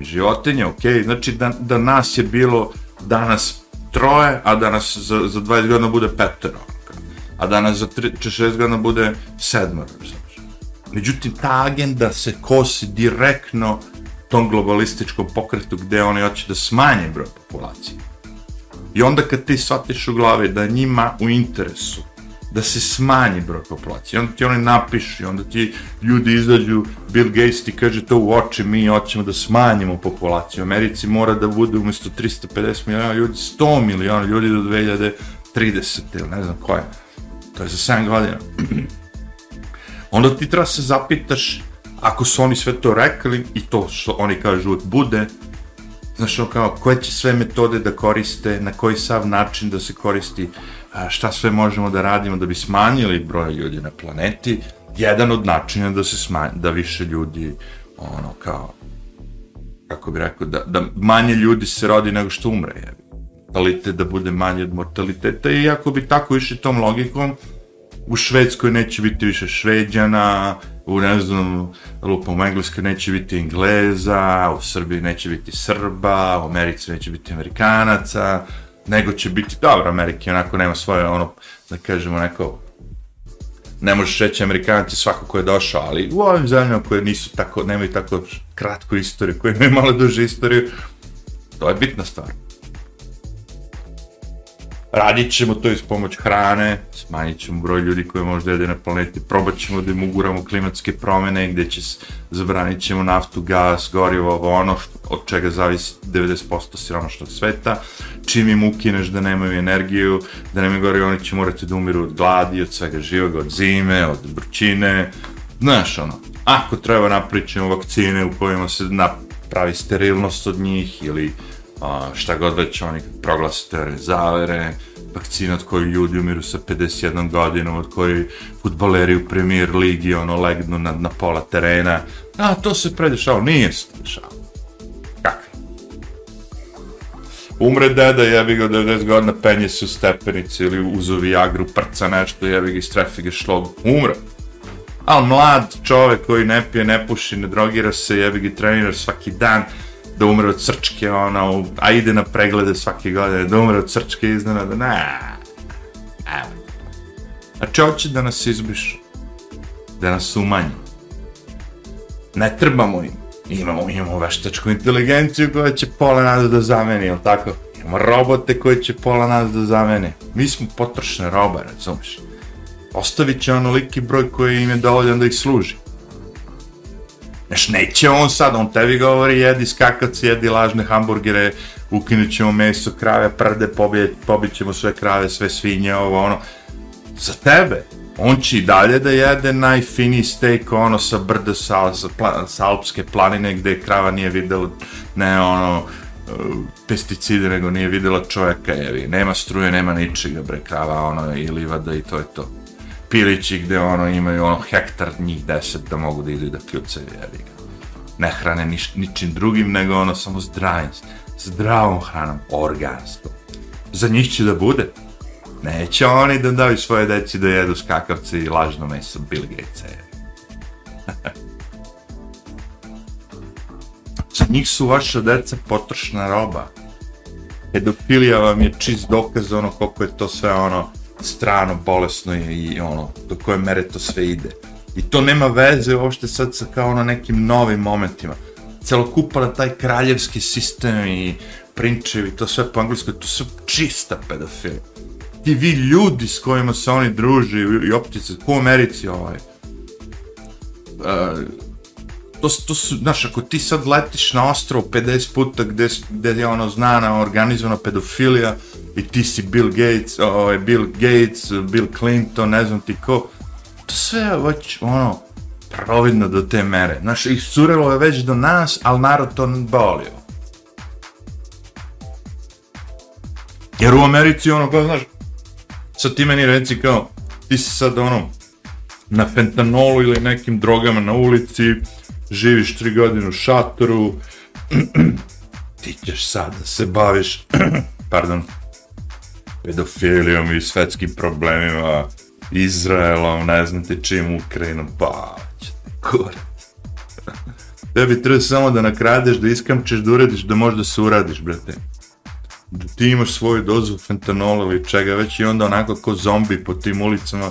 životinje, ok, znači da, da nas je bilo danas troje, a da nas za, za 20 godina bude petero, a da nas za 6 godina bude sedmoro. Međutim, ta agenda se kosi direktno tom globalističkom pokretu gde oni hoće da smanje broj populacije. I onda kad ti shvatiš u glavi da njima u interesu da se smanji broj populacije. Onda ti oni napišu, onda ti ljudi izađu, Bill Gates ti kaže to u oči, mi hoćemo da smanjimo populaciju. U Americi mora da bude umjesto 350 miliona ljudi, 100 miliona ljudi do 2030 ili ne znam koje. To je za 7 godina. onda ti treba se zapitaš, ako su oni sve to rekli i to što oni kažu bude, znaš, ono kao, koje će sve metode da koriste, na koji sav način da se koristi, šta sve možemo da radimo da bi smanjili broj ljudi na planeti, jedan od načina da se smanji, da više ljudi, ono, kao, kako bi rekao, da, da manje ljudi se rodi nego što umre, je. Mortalitet da bude manje od mortaliteta i ako bi tako išli tom logikom, u Švedskoj neće biti više Šveđana, u ne znam, lupom u Engleskoj neće biti Engleza, u Srbiji neće biti Srba, u Americi neće biti Amerikanaca, nego će biti, dobro, Amerike onako nema svoje, ono, da kažemo, neko, ne možeš reći Amerikanci svako ko je došao, ali u ovim zemljama koje nisu tako, nemaju tako kratku istoriju, koje imaju malo duže istoriju, to je bitna stvar. Radit ćemo to iz pomoć hrane, smanjit ćemo broj ljudi koji možda jede na planeti, probat ćemo da im uguramo klimatske promjene gdje će zabranit ćemo naftu, gas, gorivo, ovo ono što, od čega zavisi 90% siromašnog sveta. Čim im ukineš da nemaju energiju, da nemaju gorivo, oni će morati da umiru od gladi, od svega živoga, od zime, od brčine, Znaš ono, ako treba napričemo vakcine u kojima se napravi sterilnost od njih ili a, šta god već oni proglasi teorije zavere, vakcina od koje ljudi umiru sa 51 godinom, od kojih futbaleri u premier ligi ono legnu na, na pola terena. A, to se predešao, nije se predešao. Kakve? Umre deda, jebi ga 90 godina, penje se u stepenici ili uzo Viagru, prca nešto, jebi ga i strefi ga šlog. Umre. Al mlad čovek koji ne pije, ne puši, ne drogira se, jebi ga trenira svaki dan, da umre od srčke, ono, a ide na preglede svake godine, da umre od srčke iznenada, ne, evo. Znači, hoće da nas izbiš, da nas umanji. Ne trebamo im. Imamo, imamo veštačku inteligenciju koja će pola nas da zameni, jel tako? Imamo robote koji će pola nas da zameni. Mi smo potrošne robe, razumiješ? Ostavit će onoliki broj koji im je dovoljan da ih služi. Znaš, neće on sad, on tebi govori, jedi skakac, jedi lažne hamburgere, ukinut ćemo meso, krave, prde, pobije, pobit ćemo sve krave, sve svinje, ovo, ono. Za tebe, on će i dalje da jede najfiniji steak, ono, sa brda, sa, sa, pla, sa alpske planine, gde krava nije videla, ne, ono, e, pesticide, nego nije videla čovjeka, jevi, nema struje, nema ničega, bre, krava, ono, i livada, i to je to pilići gde ono imaju ono hektar njih deset da mogu da idu da kljucaju, jevi ga. Ne hrane niš, ničim drugim, nego ono samo zdravim, zdravom hranom, organsko. Za njih će da bude. Neće oni da daju svoje deci da jedu skakavce i lažno meso Bill Gatesa, jevi. Za njih su vaša deca potrošna roba. Pedofilija vam je čist dokaz ono koliko je to sve ono strano, bolesno je i ono, do koje mere to sve ide. I to nema veze uopšte sad sa kao na nekim novim momentima. Celokupan taj kraljevski sistem i prinčevi, to sve po engleskoj, to su čista pedofilija. Ti vi ljudi s kojima se oni druži i optice, u Americi ovaj, uh, to, to su, znaš, ako ti sad letiš na ostrovo 50 puta gde, gde je ono znana, organizovana pedofilija i ti si Bill Gates, ovaj, Bill Gates, Bill Clinton, ne znam ti ko, to sve već, ono, providno do te mere. Znaš, iscurelo je već do nas, ali narod to bolio. Jer u Americi ono, kao znaš, sad ti meni reci kao, ti si sad ono, na fentanolu ili nekim drogama na ulici, živiš tri godine u šatoru, ti ćeš sad da se baviš, pardon, pedofilijom i svetskim problemima, Izraelom, ne znam ti čim, Ukrajinom, pa, će te kurat. Tebi treba samo da nakradeš, da iskamčeš, da uradiš, da možda se uradiš, brate. Da ti imaš svoju dozu fentanola ili čega već i onda onako ko zombi po tim ulicama.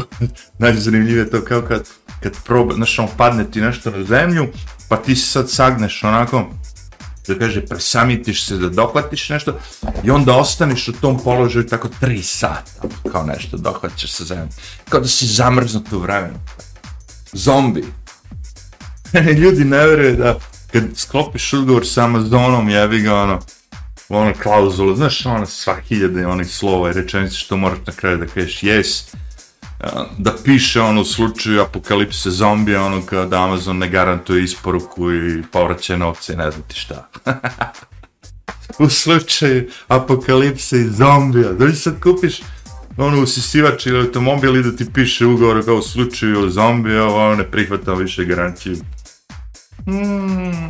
Najzanimljivije to kao kad, kad proba, znaš, on padne ti nešto na zemlju, pa ti se sad sagneš onako, da kaže, presamitiš se da dohvatiš nešto i onda ostaneš u tom položaju tako tri sata, kao nešto, dohvatiš sa zemlju. Kao da si zamrznut u vremenu. Zombi. Ljudi ne vjeruju da kad sklopiš ugovor sa Amazonom, jebi ga ono, ono klauzulu, znaš ono sva hiljade onih slova i rečenice što moraš na kraju da kažeš yes, da piše ono u slučaju apokalipse zombija, ono kada Amazon ne garantuje isporuku i povraće novce ne znam ti šta. u slučaju apokalipse i zombija, da li sad kupiš ono usisivač ili automobil i da ti piše ugovor kao u slučaju zombija, ono ne prihvata više garanciju. Mm.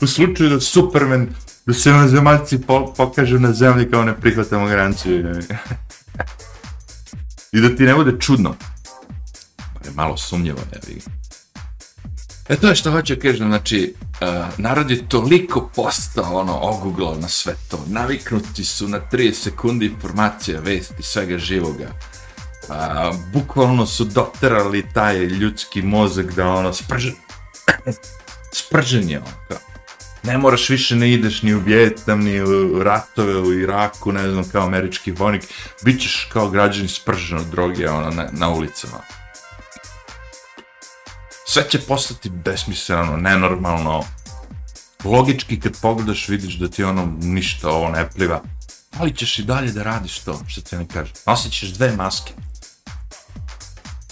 u slučaju da Superman, da se na zemaljci po pokaže na zemlji kao ne prihvatamo garanciju. I da ti ne bude čudno. Pa je malo sumnjivo, ne vidim. E to je što hoću kažem, znači, uh, narod je toliko postao, ono, oguglao na sve to, naviknuti su na 30 sekundi informacija, vesti, svega živoga. Uh, bukvalno su doterali taj ljudski mozak da, ono, spržen, spržen je, on, kao. Ne moraš više ne ideš ni u Vjetnam, ni u ratove u Iraku, ne znam, kao američki vojnik. Bićeš kao građan spržen od droge, ono, na, na ulicama sve će postati besmisleno, nenormalno. Logički kad pogledaš vidiš da ti ono ništa ovo ne pliva. Ali ćeš i dalje da radiš to, što ti ne kaže. Nosit ćeš dve maske.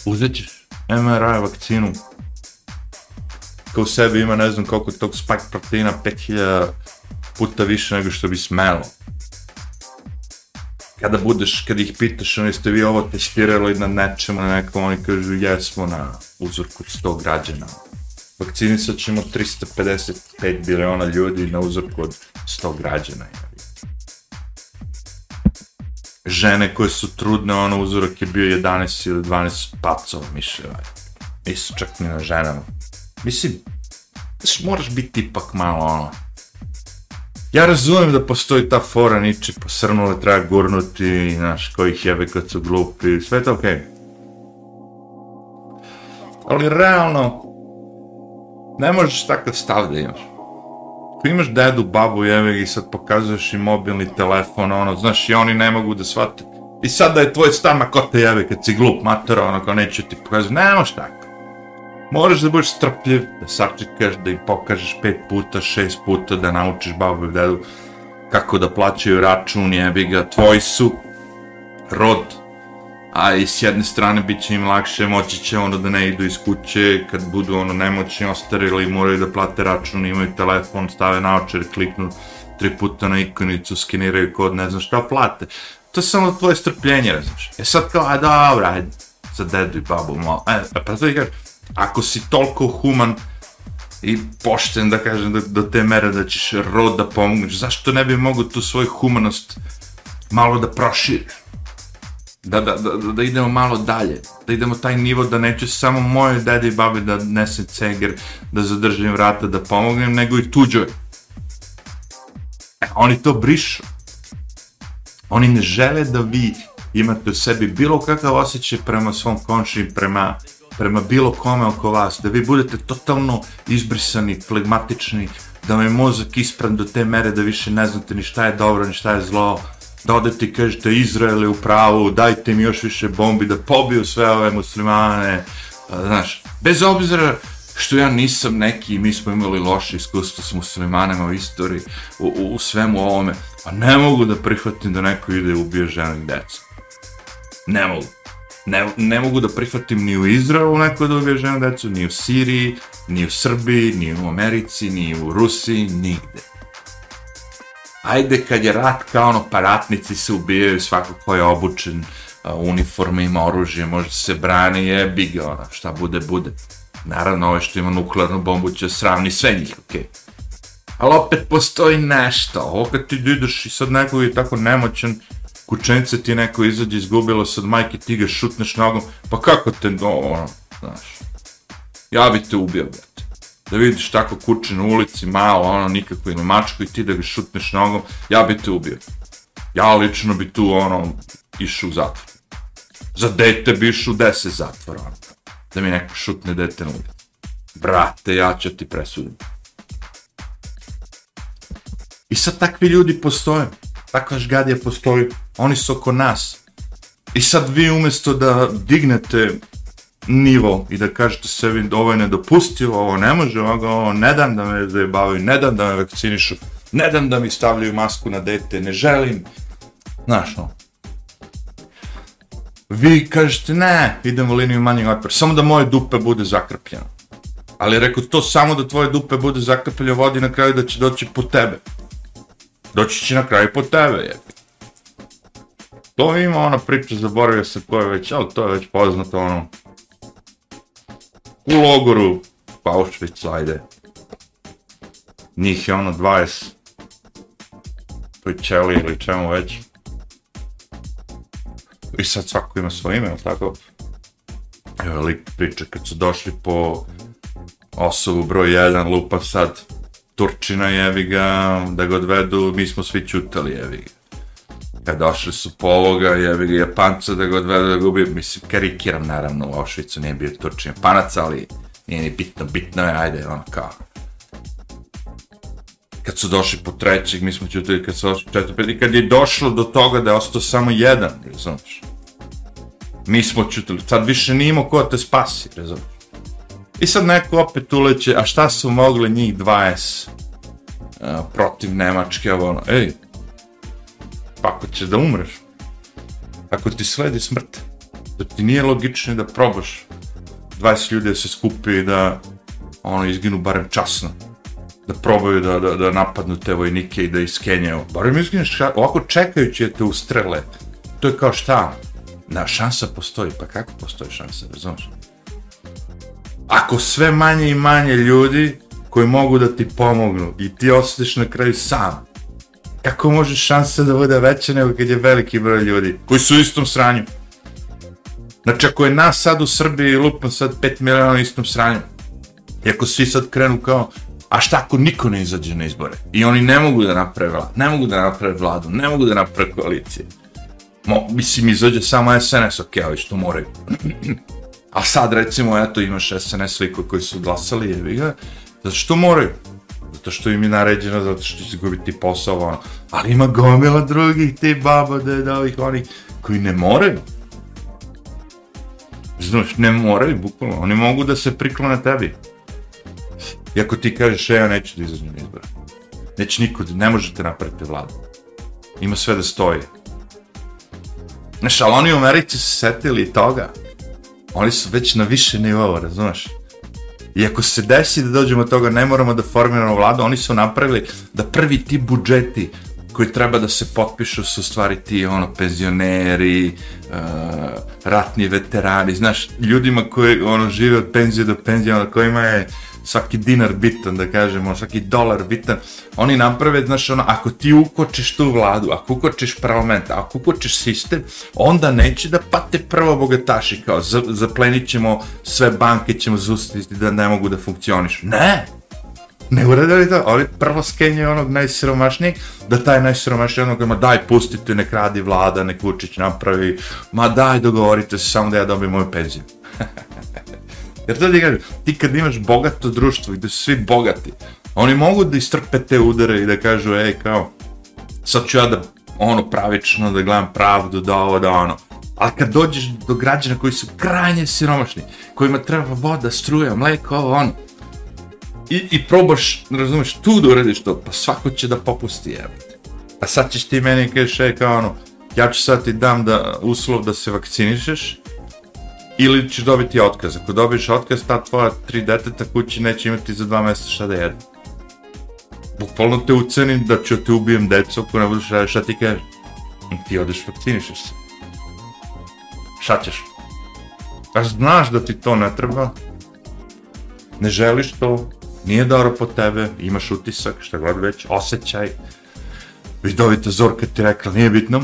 Uzet ćeš MRI vakcinu. Kao u sebi ima ne znam koliko tog spike proteina, 5000 puta više nego što bi smelo kada budeš, kada ih pitaš, oni ste vi ovo testirali na nečemu, na nekom, oni kažu jesmo na uzorku 100 građana. Vakcinisat ćemo 355 biliona ljudi na uzorku od 100 građana. Žene koje su trudne, ono uzorak je bio 11 ili 12 pacova mišljeva. Nisu čak ni na ženama. Mislim, moraš biti ipak malo ono, Ja razumijem da postoji ta fora niče posrnule, treba gurnuti, znaš, koji ih jebe kad su glupi, sve to okej. Okay. Ali realno, ne možeš takav stav da imaš. Ako imaš dedu, babu, jebe i sad pokazuješ im mobilni telefon, ono, znaš, i oni ne mogu da shvate. I sad da je tvoj stan, ma ko te jebe kad si glup, mater, ono, kao neću ti pokazati, ne možeš tako. Moraš da budeš strpljiv, da sačekaš, da im pokažeš pet puta, šest puta, da naučiš babu i dedu kako da plaćaju račun, jebi ga, tvoji su rod, a i s jedne strane bit će im lakše, moći će ono da ne idu iz kuće, kad budu ono nemoćni ostarili, moraju da plate račun, imaju telefon, stave naočar, kliknu tri puta na ikonicu, skeniraju kod, ne znam šta plate. To je samo tvoje strpljenje, razumiješ. E sad kao, a dobra, ajde, za dedu i babu malo. E, pa to ti kažeš, ako si toliko human i pošten, da kažem, do, do te mere da ćeš rod da pomogneš, zašto ne bi mogu tu svoju humanost malo da proširiš? Da, da, da, da idemo malo dalje, da idemo taj nivo da neću samo moje dede i babe da nesem ceger, da zadržim vrata, da pomognem, nego i tuđoj. E, oni to brišu. Oni ne žele da vi imate u sebi bilo kakav osjećaj prema svom konči, prema prema bilo kome oko vas, da vi budete totalno izbrisani, flegmatični, da vam je mozak ispran do te mere da više ne znate ni šta je dobro, ni šta je zlo, da odete i kažete Izrael je u pravu, dajte mi još više bombi, da pobiju sve ove muslimane, znaš, bez obzira što ja nisam neki, mi smo imali loše iskustvo s muslimanima u istoriji, u, u, u svemu ovome, a ne mogu da prihvatim da neko ide i ubije ženu i deca. Ne mogu Ne, ne mogu da prihvatim ni u Izraelu neko da ubije ženu decu, ni u Siriji, ni u Srbiji, ni u Americi, ni u Rusiji, nigde. Ajde kad je rat kao ono, pa ratnici se ubijaju, svako ko je obučen, a, uniforme ima oružje, može se brani, je biga, ona, šta bude, bude. Naravno, ovo što ima nuklearnu bombu će sravni sve njih, okej. Okay. Ali opet postoji nešto, ovo kad ti ideš i sad nekog je tako nemoćan, kućenice ti neko izađe izgubilo se od majke, ti ga šutneš nogom, pa kako te, ono, znaš, ja bi te ubio, brate. Da vidiš tako kuće na ulici, malo, ono, nikako ima mačku i ti da ga šutneš nogom, ja bi te ubio. Ja lično bi tu, ono, išao u zatvor. Za dete bi išao u deset zatvora, ono. Da mi neko šutne dete na ulici. Brate, ja ću ti presudim. I sad takvi ljudi postoje. Takva žgadija postoji. Oni su oko nas. I sad vi umjesto da dignete nivo i da kažete sebi ovo je nedopustivo, ovo ne može, ovo, ovo ne dam da me zajebavaju, ne dam da me vakcinišu, ne dam da mi stavljaju masku na dete, ne želim. Znaš, no. Vi kažete, ne, idemo liniju manjeg otpora, samo da moje dupe bude zakrpljeno. Ali rekao, to samo da tvoje dupe bude zakrpljeno vodi na kraju da će doći po tebe doći će na kraju po tebe, je. To ima ona priča, zaboravio se ko je već, ali to je već poznato, ono, u logoru, pa Auschwitz, ajde, njih je ono 20, pričeli ili čemu već, i sad svako ima svoje ime, tako, evo lik priča kad su došli po osobu broj 1, lupa sad, Turčina jevi ga, da ga odvedu, mi smo svi čutali jevi ga. Kad došli su po ovoga, jevi ga Japanca da ga odvedu da gubi, mislim, karikiram naravno, u Auschwitzu nije bio Turčin Japanac, ali nije ni bitno, bitno je, ajde, ono kao. Kad su došli po trećeg, mi smo čutili kad su došli po četvrti, i kad je došlo do toga da je ostao samo jedan, razumiješ? Mi smo čutili, sad više nimo ko te spasi, razumiješ? I sad neko opet uleće, a šta su mogli njih 20 uh, e, protiv Nemačke, ovo ono, ej, pa ako ćeš da umreš, ako ti sledi smrt, da ti nije logično da probaš 20 ljudi da se skupi i da ono izginu barem časno, da probaju da, da, da napadnu te vojnike i da iskenjaju, barem izgineš, ovako čekajući da te ustrele, to je kao šta, na šansa postoji, pa kako postoji šansa, razumiješ? ako sve manje i manje ljudi koji mogu da ti pomognu i ti osjetiš na kraju sam, kako može šansa da bude veća nego kad je veliki broj ljudi koji su u istom sranju? Znači, ako je nas sad u Srbiji lupno sad 5 miliona u istom sranju, i ako svi sad krenu kao, a šta ako niko ne izađe na izbore? I oni ne mogu da naprave vladu, ne mogu da naprave vladu, ne mogu da naprave koalicije. Mo, mislim, izađe samo SNS, ok, ali što moraju. A sad recimo, eto, imaš SNS liko koji su glasali, jevi ga, zato što moraju. Zato što im je naređeno, zato što će izgubiti posao, ono. Ali ima gomila drugih, te baba, da je ovih onih, koji ne moraju. Znaš, ne moraju, bukvalno. Oni mogu da se priklone tebi. I ako ti kažeš, e, ja neću da izađem na izbora. Neće nikud, ne možete napraviti vladu. Ima sve da stoji. Znaš, ali oni u Americi su setili toga oni su već na više nivova, razumeš? I ako se desi da dođemo od toga, ne moramo da formiramo vladu, oni su napravili da prvi ti budžeti koji treba da se potpišu su stvari ti ono penzioneri, uh, ratni veterani, znaš, ljudima koji ono žive od penzije do penzije, ono, kojima je svaki dinar bitan, da kažemo, svaki dolar bitan, oni naprave, znaš, ono, ako ti ukočiš tu vladu, ako ukočiš parlament, ako ukočiš sistem, onda neće da pate prvo bogataši, kao, zaplenit ćemo sve banke, ćemo zustiti da ne mogu da funkcioniš. Ne! Ne uradili to, ali prvo skenje onog najsiromašnijeg, da taj najsiromašniji onog ima daj pustite, nek radi vlada, nek Vučić napravi, ma daj dogovorite se samo da ja dobijem moju penziju. Jer to ti kažem, ti kad imaš bogato društvo gde su svi bogati, oni mogu da istrpe te udare i da kažu, ej, kao, sad ću ja da, ono, pravično, da gledam pravdu, da ovo, da ono. Ali kad dođeš do građana koji su krajnje siromašni, kojima treba voda, struja, mleko, ovo, ono, i, i probaš, razumeš, tu da uradiš to, pa svako će da popusti, evo. A sad ćeš ti meni kažeš, ej, kao ono, ja ću sad ti dam da, uslov da se vakcinišeš, ili ćeš dobiti otkaz. Ako dobiješ otkaz, ta tvoja tri deteta kući neće imati za dva mjeseca šta da jedu. Bukvalno te ucenim da ću te ubijem decu ako ne budeš raditi šta ti kažeš. Hm, ti odeš vakcinišeš se. Šta ćeš? A znaš da ti to ne treba, ne želiš to, nije dobro po tebe, imaš utisak, šta god već, osjećaj, vidovita Zorka ti rekla, nije bitno,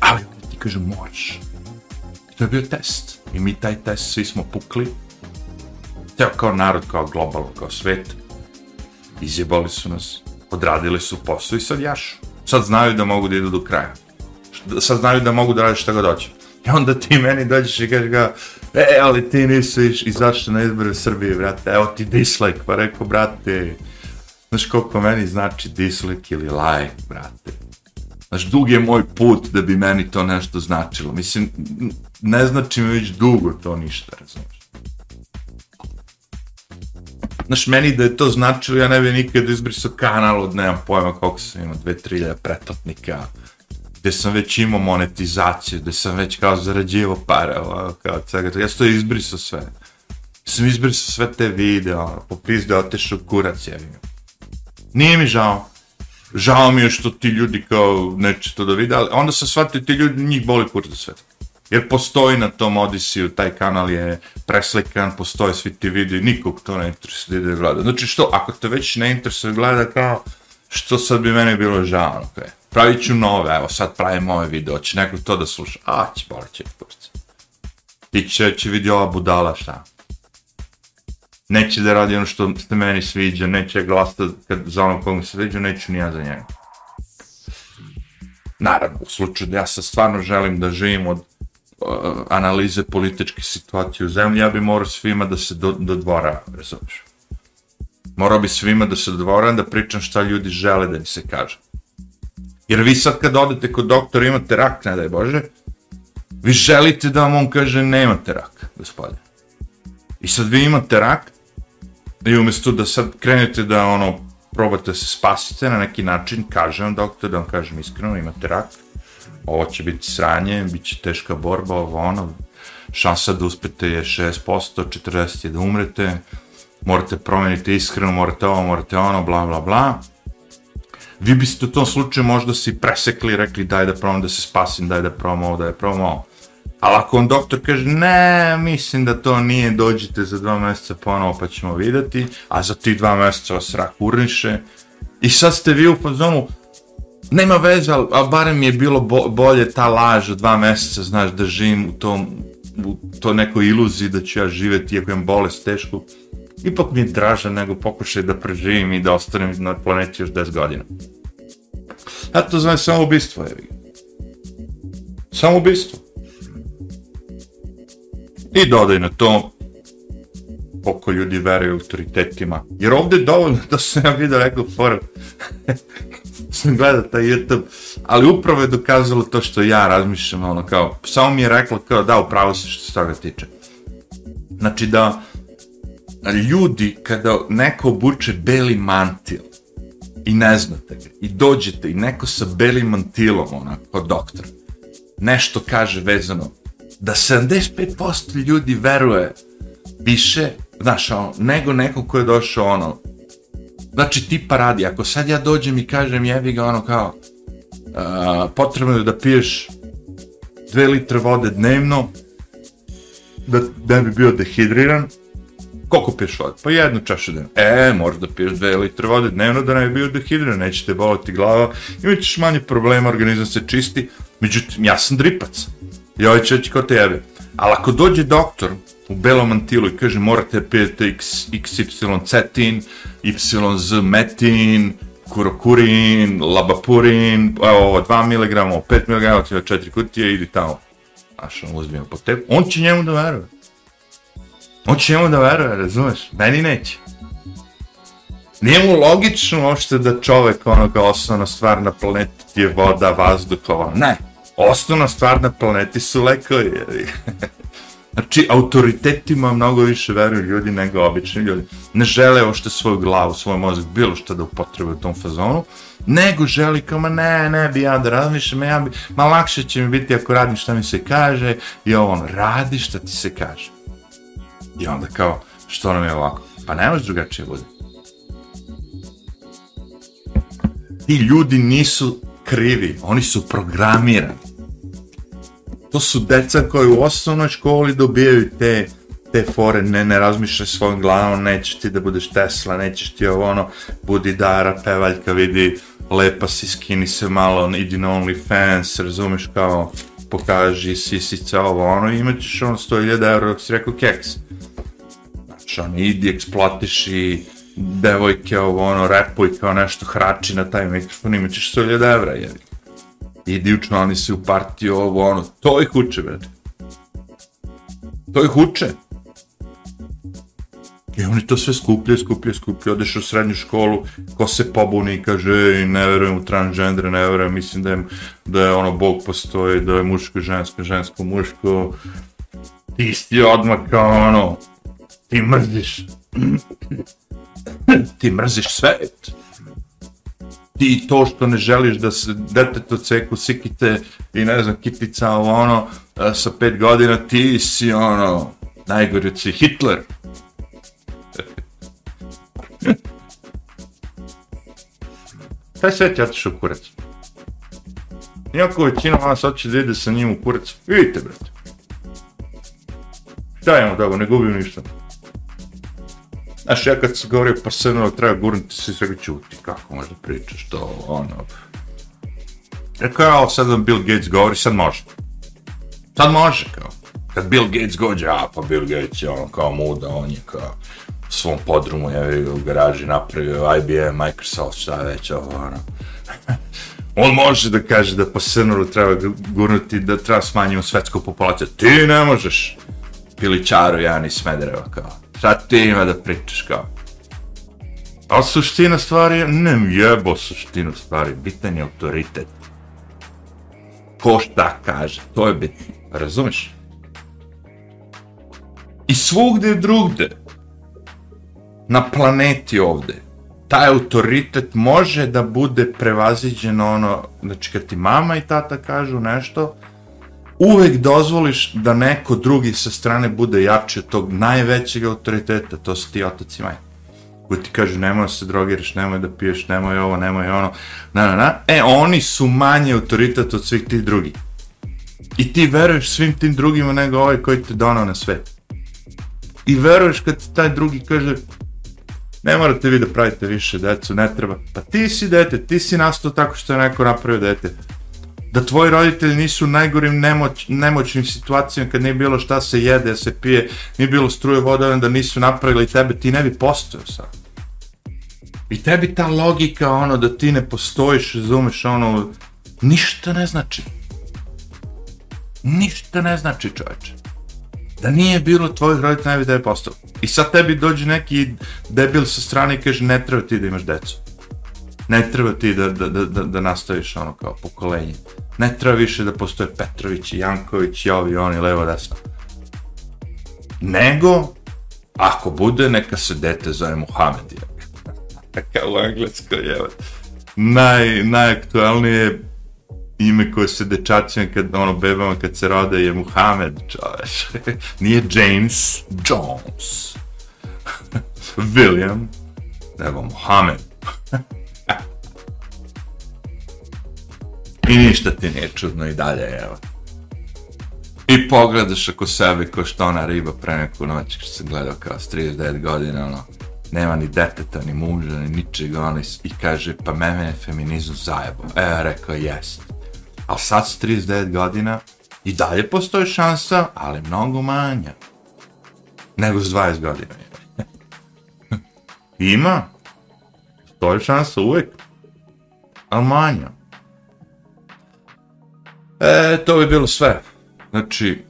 ali ti kaže, moraš. To je bio test. I mi taj test svi smo pukli. Teo kao narod, kao globalno, kao svet. Izjebali su nas, odradili su posao i sad jašu. Sad znaju da mogu da idu do kraja. Sad znaju da mogu da rade šta god hoće. I onda ti meni dođeš i kažeš ga, e, ali ti nisi iš, izašao na izbore Srbije, brate, evo ti dislike, pa rekao, brate, znaš koliko meni znači dislike ili like, brate. Znaš, dug je moj put da bi meni to nešto značilo. Mislim, ne znači mi već dugo to ništa, razumiješ. Znaš, meni da je to značilo, ja ne bi nikad izbrisao kanal od, nemam pojma koliko sam imao, dve, tri pretplatnika, gde sam već imao monetizaciju, gde sam već kao zarađivo pare, ovo, kao cega, ja sam to izbrisao sve. Sam izbrisao sve te videe, ono, po pizde otešao kurac, ja vidim. Nije mi žao. Žao mi je što ti ljudi kao neće to da vide, ali onda sam shvatio ti ljudi, njih boli kurac sve. Jer postoji na tom Odisiju, taj kanal je preslikan, postoje svi ti vidi, nikog to ne interesuje da ide gleda. Znači što, ako te već ne interesuje gleda kao, što sad bi meni bilo žao, ono okay pravit ću nove, evo sad pravim ove video, će neko to da sluša, a će bar će kurca. Ti će, će vidi ova budala šta. Neće da radi ono što se meni sviđa, neće glasta kad, za ono kogu se sviđa, neću ni ja za njega. Naravno, u slučaju da ja sad stvarno želim da živim od uh, analize političke situacije u zemlji, ja bi morao svima da se do, dodvora, razumiješ. Morao bi svima da se dodvora, da pričam šta ljudi žele da mi se kaže. Jer vi sad kad odete kod doktora imate rak, ne daj Bože, vi želite da vam on kaže nemate rak, gospodine. I sad vi imate rak, i umjesto da sad krenete da ono, probate se spasite na neki način, kaže vam doktor, da vam kažem iskreno, imate rak, ovo će biti sranje, bit će teška borba, ovo ono, šansa da uspete je 6%, 40% je da umrete, morate promeniti iskreno, morate ovo, morate ono, bla, bla, bla vi biste u tom slučaju možda si presekli rekli daj da probam da se spasim, daj da probam ovo, daj da probam ovo. Ali ako on doktor kaže, ne, mislim da to nije, dođite za dva mjeseca ponovo pa ćemo videti, a za ti dva mjeseca vas rak urniše, i sad ste vi u pozonu, nema veze, ali, ali barem mi je bilo bo, bolje ta laž od dva mjeseca, znaš, da živim u tom, u to nekoj iluziji da ću ja živeti iako imam bolest tešku, ipak mi je draže nego pokušaj da preživim i da ostanem na planeti još 10 godina. Ja to znam samo ubistvo, je Samo ubistvo. I dodaj na to koliko ljudi veruju autoritetima. Jer ovdje je dovoljno da sam ja vidio rekao for sam gledao taj YouTube, ali upravo je dokazalo to što ja razmišljam, ono kao, samo mi je rekla kao da, upravo se što se toga tiče. Znači da, ljudi, kada neko obuče beli mantil i ne znate ga, i dođete i neko sa belim mantilom, onako, doktor, nešto kaže vezano, da 75% ljudi veruje više, znaš, ono, nego neko ko je došao, ono, znači, tipa radi, ako sad ja dođem i kažem, jebi ga, ono, kao, uh, potrebno je da piješ 2 litre vode dnevno, da ne bi bio dehidriran, koliko piješ vode? Pa jednu čašu dnevno. E, možeš da piješ 2 litre vode dnevno da ne bi bio dehidriran, neće te boliti glava, imat ćeš manje problema, organizam se čisti. Međutim, ja sam dripac. I ovaj će ko tebe. Ali ako dođe doktor u belom mantilu i kaže morate pijete x, XY cetin, YZ metin, kurokurin, labapurin, evo, 2 mg, 5 mg, 4 kutije, idi tamo. Znaš, on uzmije po tebi. On će njemu da veruje. On će njemu da veruje, razumeš? Meni neće. Nije mu logično uopšte da čovek, ono kao osnovna stvar na planeti je voda, vazduh, ovo. Ne. Osnovna stvar na planeti su lekovi. Znači, autoritetima mnogo više veruju ljudi nego obični ljudi. Ne žele ošte svoju glavu, svoj mozak, bilo što da upotrebe u tom fazonu, nego želi kao, ma ne, ne bi ja da razmišljam, ja bi, ma lakše će mi biti ako radim šta mi se kaže, i on radi šta ti se kaže. I onda kao, što nam je ovako? Pa ne može drugačije bude. Ti ljudi nisu krivi, oni su programirani. To su deca koji u osnovnoj školi dobijaju te, te fore, ne, ne razmišljaj svojom glavom, nećeš ti da budeš Tesla, nećeš ti ovo ono, budi Dara, pevaljka, vidi, lepa si, skini se malo, idi na OnlyFans, razumeš kao, pokaži sisica, ovo ono, imat ćeš ono 100.000 euro, dok si rekao keks. Znači, on idi, eksploatiši, devojke, ovo ono, repuj kao ono nešto, hrači na taj mikrofon, imat ćeš 100.000 evra, jevi. Idi učlani se u partiju, ovo ono, to ih uče, brate. To ih uče. I oni to sve skuplje, skuplje, skuplje, odeš u srednju školu, ko se pobuni i kaže, ne verujem u transgender, ne verujem, mislim da je, da je ono, Bog postoji, da je muško, žensko, žensko, muško. Ti si odmah kao ono, ti mrziš. ti mrziš svet. Ti to što ne želiš da se deteto ceku sikite i ne znam, kitica ovo ono, e, sa pet godina, ti si ono, najgori si Hitler. Taj svet je otišao u kurac. Iako većina vas hoće da ide sa njim u kurac. Vidite, brate. Šta imamo dobro, ne gubim ništa. Znaš, ja kad sam govorio pa se ono treba gurnuti, svi sve čuti, kako možda pričaš to, ono. Rekao ja, sad vam Bill Gates govori, sad može. Sad može, kao. Kad Bill Gates gođe, a pa Bill Gates je ono kao muda, on je kao svom podrumu je u garaži napravio IBM, Microsoft, šta već ovo, ono. On može da kaže da po Srnoru treba gurnuti, da treba smanjimo svetsku populaciju. Ti ne možeš. Piličaru, ja ni Smedereva, kao. Šta ti ima da pričaš, kao. A suština stvari je, ne jebo suštinu stvari, bitan je autoritet. Ko šta kaže, to je bitno. Razumeš? I svugde drugde, na planeti ovde, taj autoritet može da bude prevaziđen ono, znači kad ti mama i tata kažu nešto, uvek dozvoliš da neko drugi sa strane bude jači od tog najvećeg autoriteta, to su ti otac i majka. Koji ti kažu nemoj se drogiraš, nemoj da piješ, nemoj ovo, nemoj ono, na, na, na. E, oni su manje autoritet od svih tih drugih. I ti veruješ svim tim drugima nego ovaj koji te donao na svet. I veruješ kad ti taj drugi kaže, ne morate vi da pravite više decu, ne treba. Pa ti si dete, ti si nastao tako što je neko napravio dete. Da tvoji roditelji nisu u najgorim nemoć, nemoćnim situacijama kad nije bilo šta se jede, se pije, nije bilo struje vode, da nisu napravili tebe, ti ne bi postojao sad. I tebi ta logika, ono, da ti ne postojiš, razumeš, ono, ništa ne znači. Ništa ne znači, čovječe da nije bilo tvojih roditelja, ne bi da postao. I sad tebi dođe neki debil sa strane i kaže, ne treba ti da imaš decu. Ne treba ti da, da, da, da, nastaviš ono kao pokolenje. Ne treba više da postoje Petrović i Janković i ovi, oni, levo, desno. Nego, ako bude, neka se dete zove Muhammed. Kao u engleskoj, evo. Naj, najaktualnije ime koje se dečacima kad ono bebama kad se rode je Muhammed čoveš nije James Jones William nego Muhammed i ništa ti nije čudno i dalje evo i pogledaš ako sebe ko što ona riba pre neku noć što se gledao kao s 39 godina ono nema ni deteta, ni muža, ni ničega, ono, i kaže, pa mene je feminizam zajebo. E, rekao, jest ali sad s 39 godina i dalje postoji šansa, ali mnogo manja nego s 20 godina. Ima, postoji šansa uvek, ali manja. E, to bi bilo sve. Znači,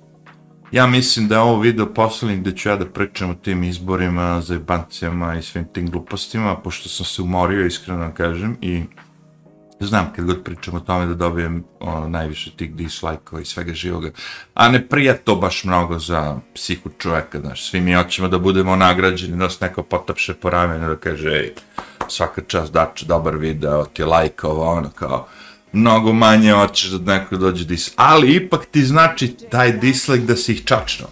ja mislim da je ovo video posljednji gdje ću ja da pričam o tim izborima, zajebancijama i svim tim glupostima, pošto sam se umorio, iskreno kažem, i znam kad god pričam o tome da dobijem ono, najviše tih dislike-ova i svega živoga. A ne prija to baš mnogo za psihu čoveka, znaš, svi mi hoćemo da budemo nagrađeni, da se neko potapše po ramenu, da kaže, ej, svaka čast dače, dobar video, ti lajkova, ono, kao, mnogo manje hoćeš da neko dođe dis... Ali ipak ti znači taj dislike da si ih čačno.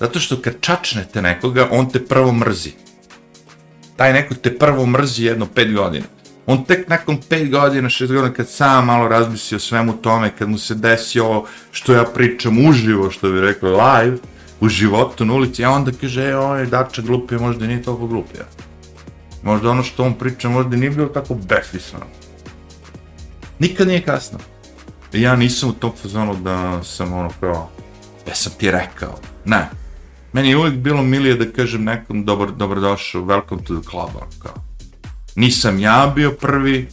Zato što kad čačnete nekoga, on te prvo mrzi. Taj neko te prvo mrzi jedno pet godina. On tek nakon pet godina, šest godina, kad sam malo razmislio svemu tome, kad mu se desi ovo što ja pričam uživo, što bi rekao, live, u životu, na ulici, a onda kaže, e, ovo je dača glupije, možda nije toliko glupija. Možda ono što on priča, možda nije bilo tako besmisleno. Nikad nije kasno. Ja nisam u tom fazonu da sam ono kao, ja sam ti rekao. Ne. Meni je uvijek bilo milije da kažem nekom dobar, dobrodošao, welcome to the club, ono kao. Nisam ja bio prvi,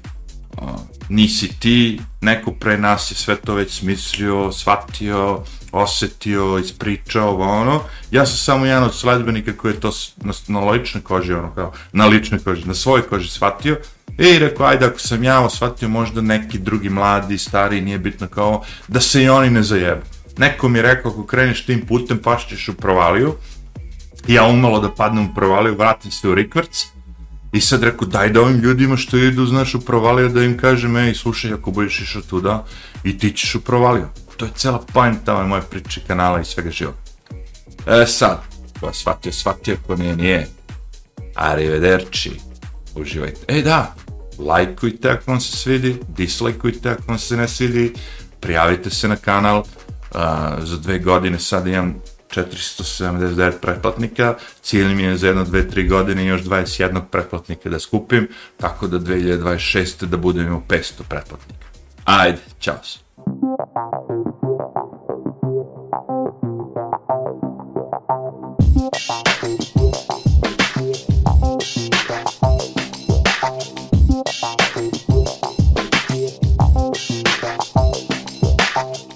uh, nisi ti, neko pre nas je sve to već smislio, shvatio, osetio, ispričao, ono. Ja sam samo jedan od sledbenika koji je to na, na ličnoj koži, ono kao, na ličnoj koži, na svojoj koži shvatio, I rekao, ajde, ako sam ja osvatio možda neki drugi mladi, stari, nije bitno kao, da se i oni ne zajebu. Neko mi je rekao, ako kreneš tim putem, pašćeš u provaliju. Ja umalo da padnem u provaliju, vratim se u rikvrc. I sad rekao, daj da ovim ljudima što idu, znaš, u provaliju, da im kažem, ej, slušaj, ako budeš išao tuda, i ti ćeš u provaliju. To je cela pojenta ove moje priče kanala i svega života. E sad, ko je shvatio, shvatio, ko nije, nije. Arrivederci. Uživajte. E da, lajkujte ako vam se svidi, dislajkujte ako vam se ne svidi, prijavite se na kanal, uh, za dve godine sad imam 479 pretplatnika, cilj mi je za jedno, dve, tri godine još 21 pretplatnika da skupim, tako da 2026. da budem imao 500 pretplatnika. Ajde, čao se.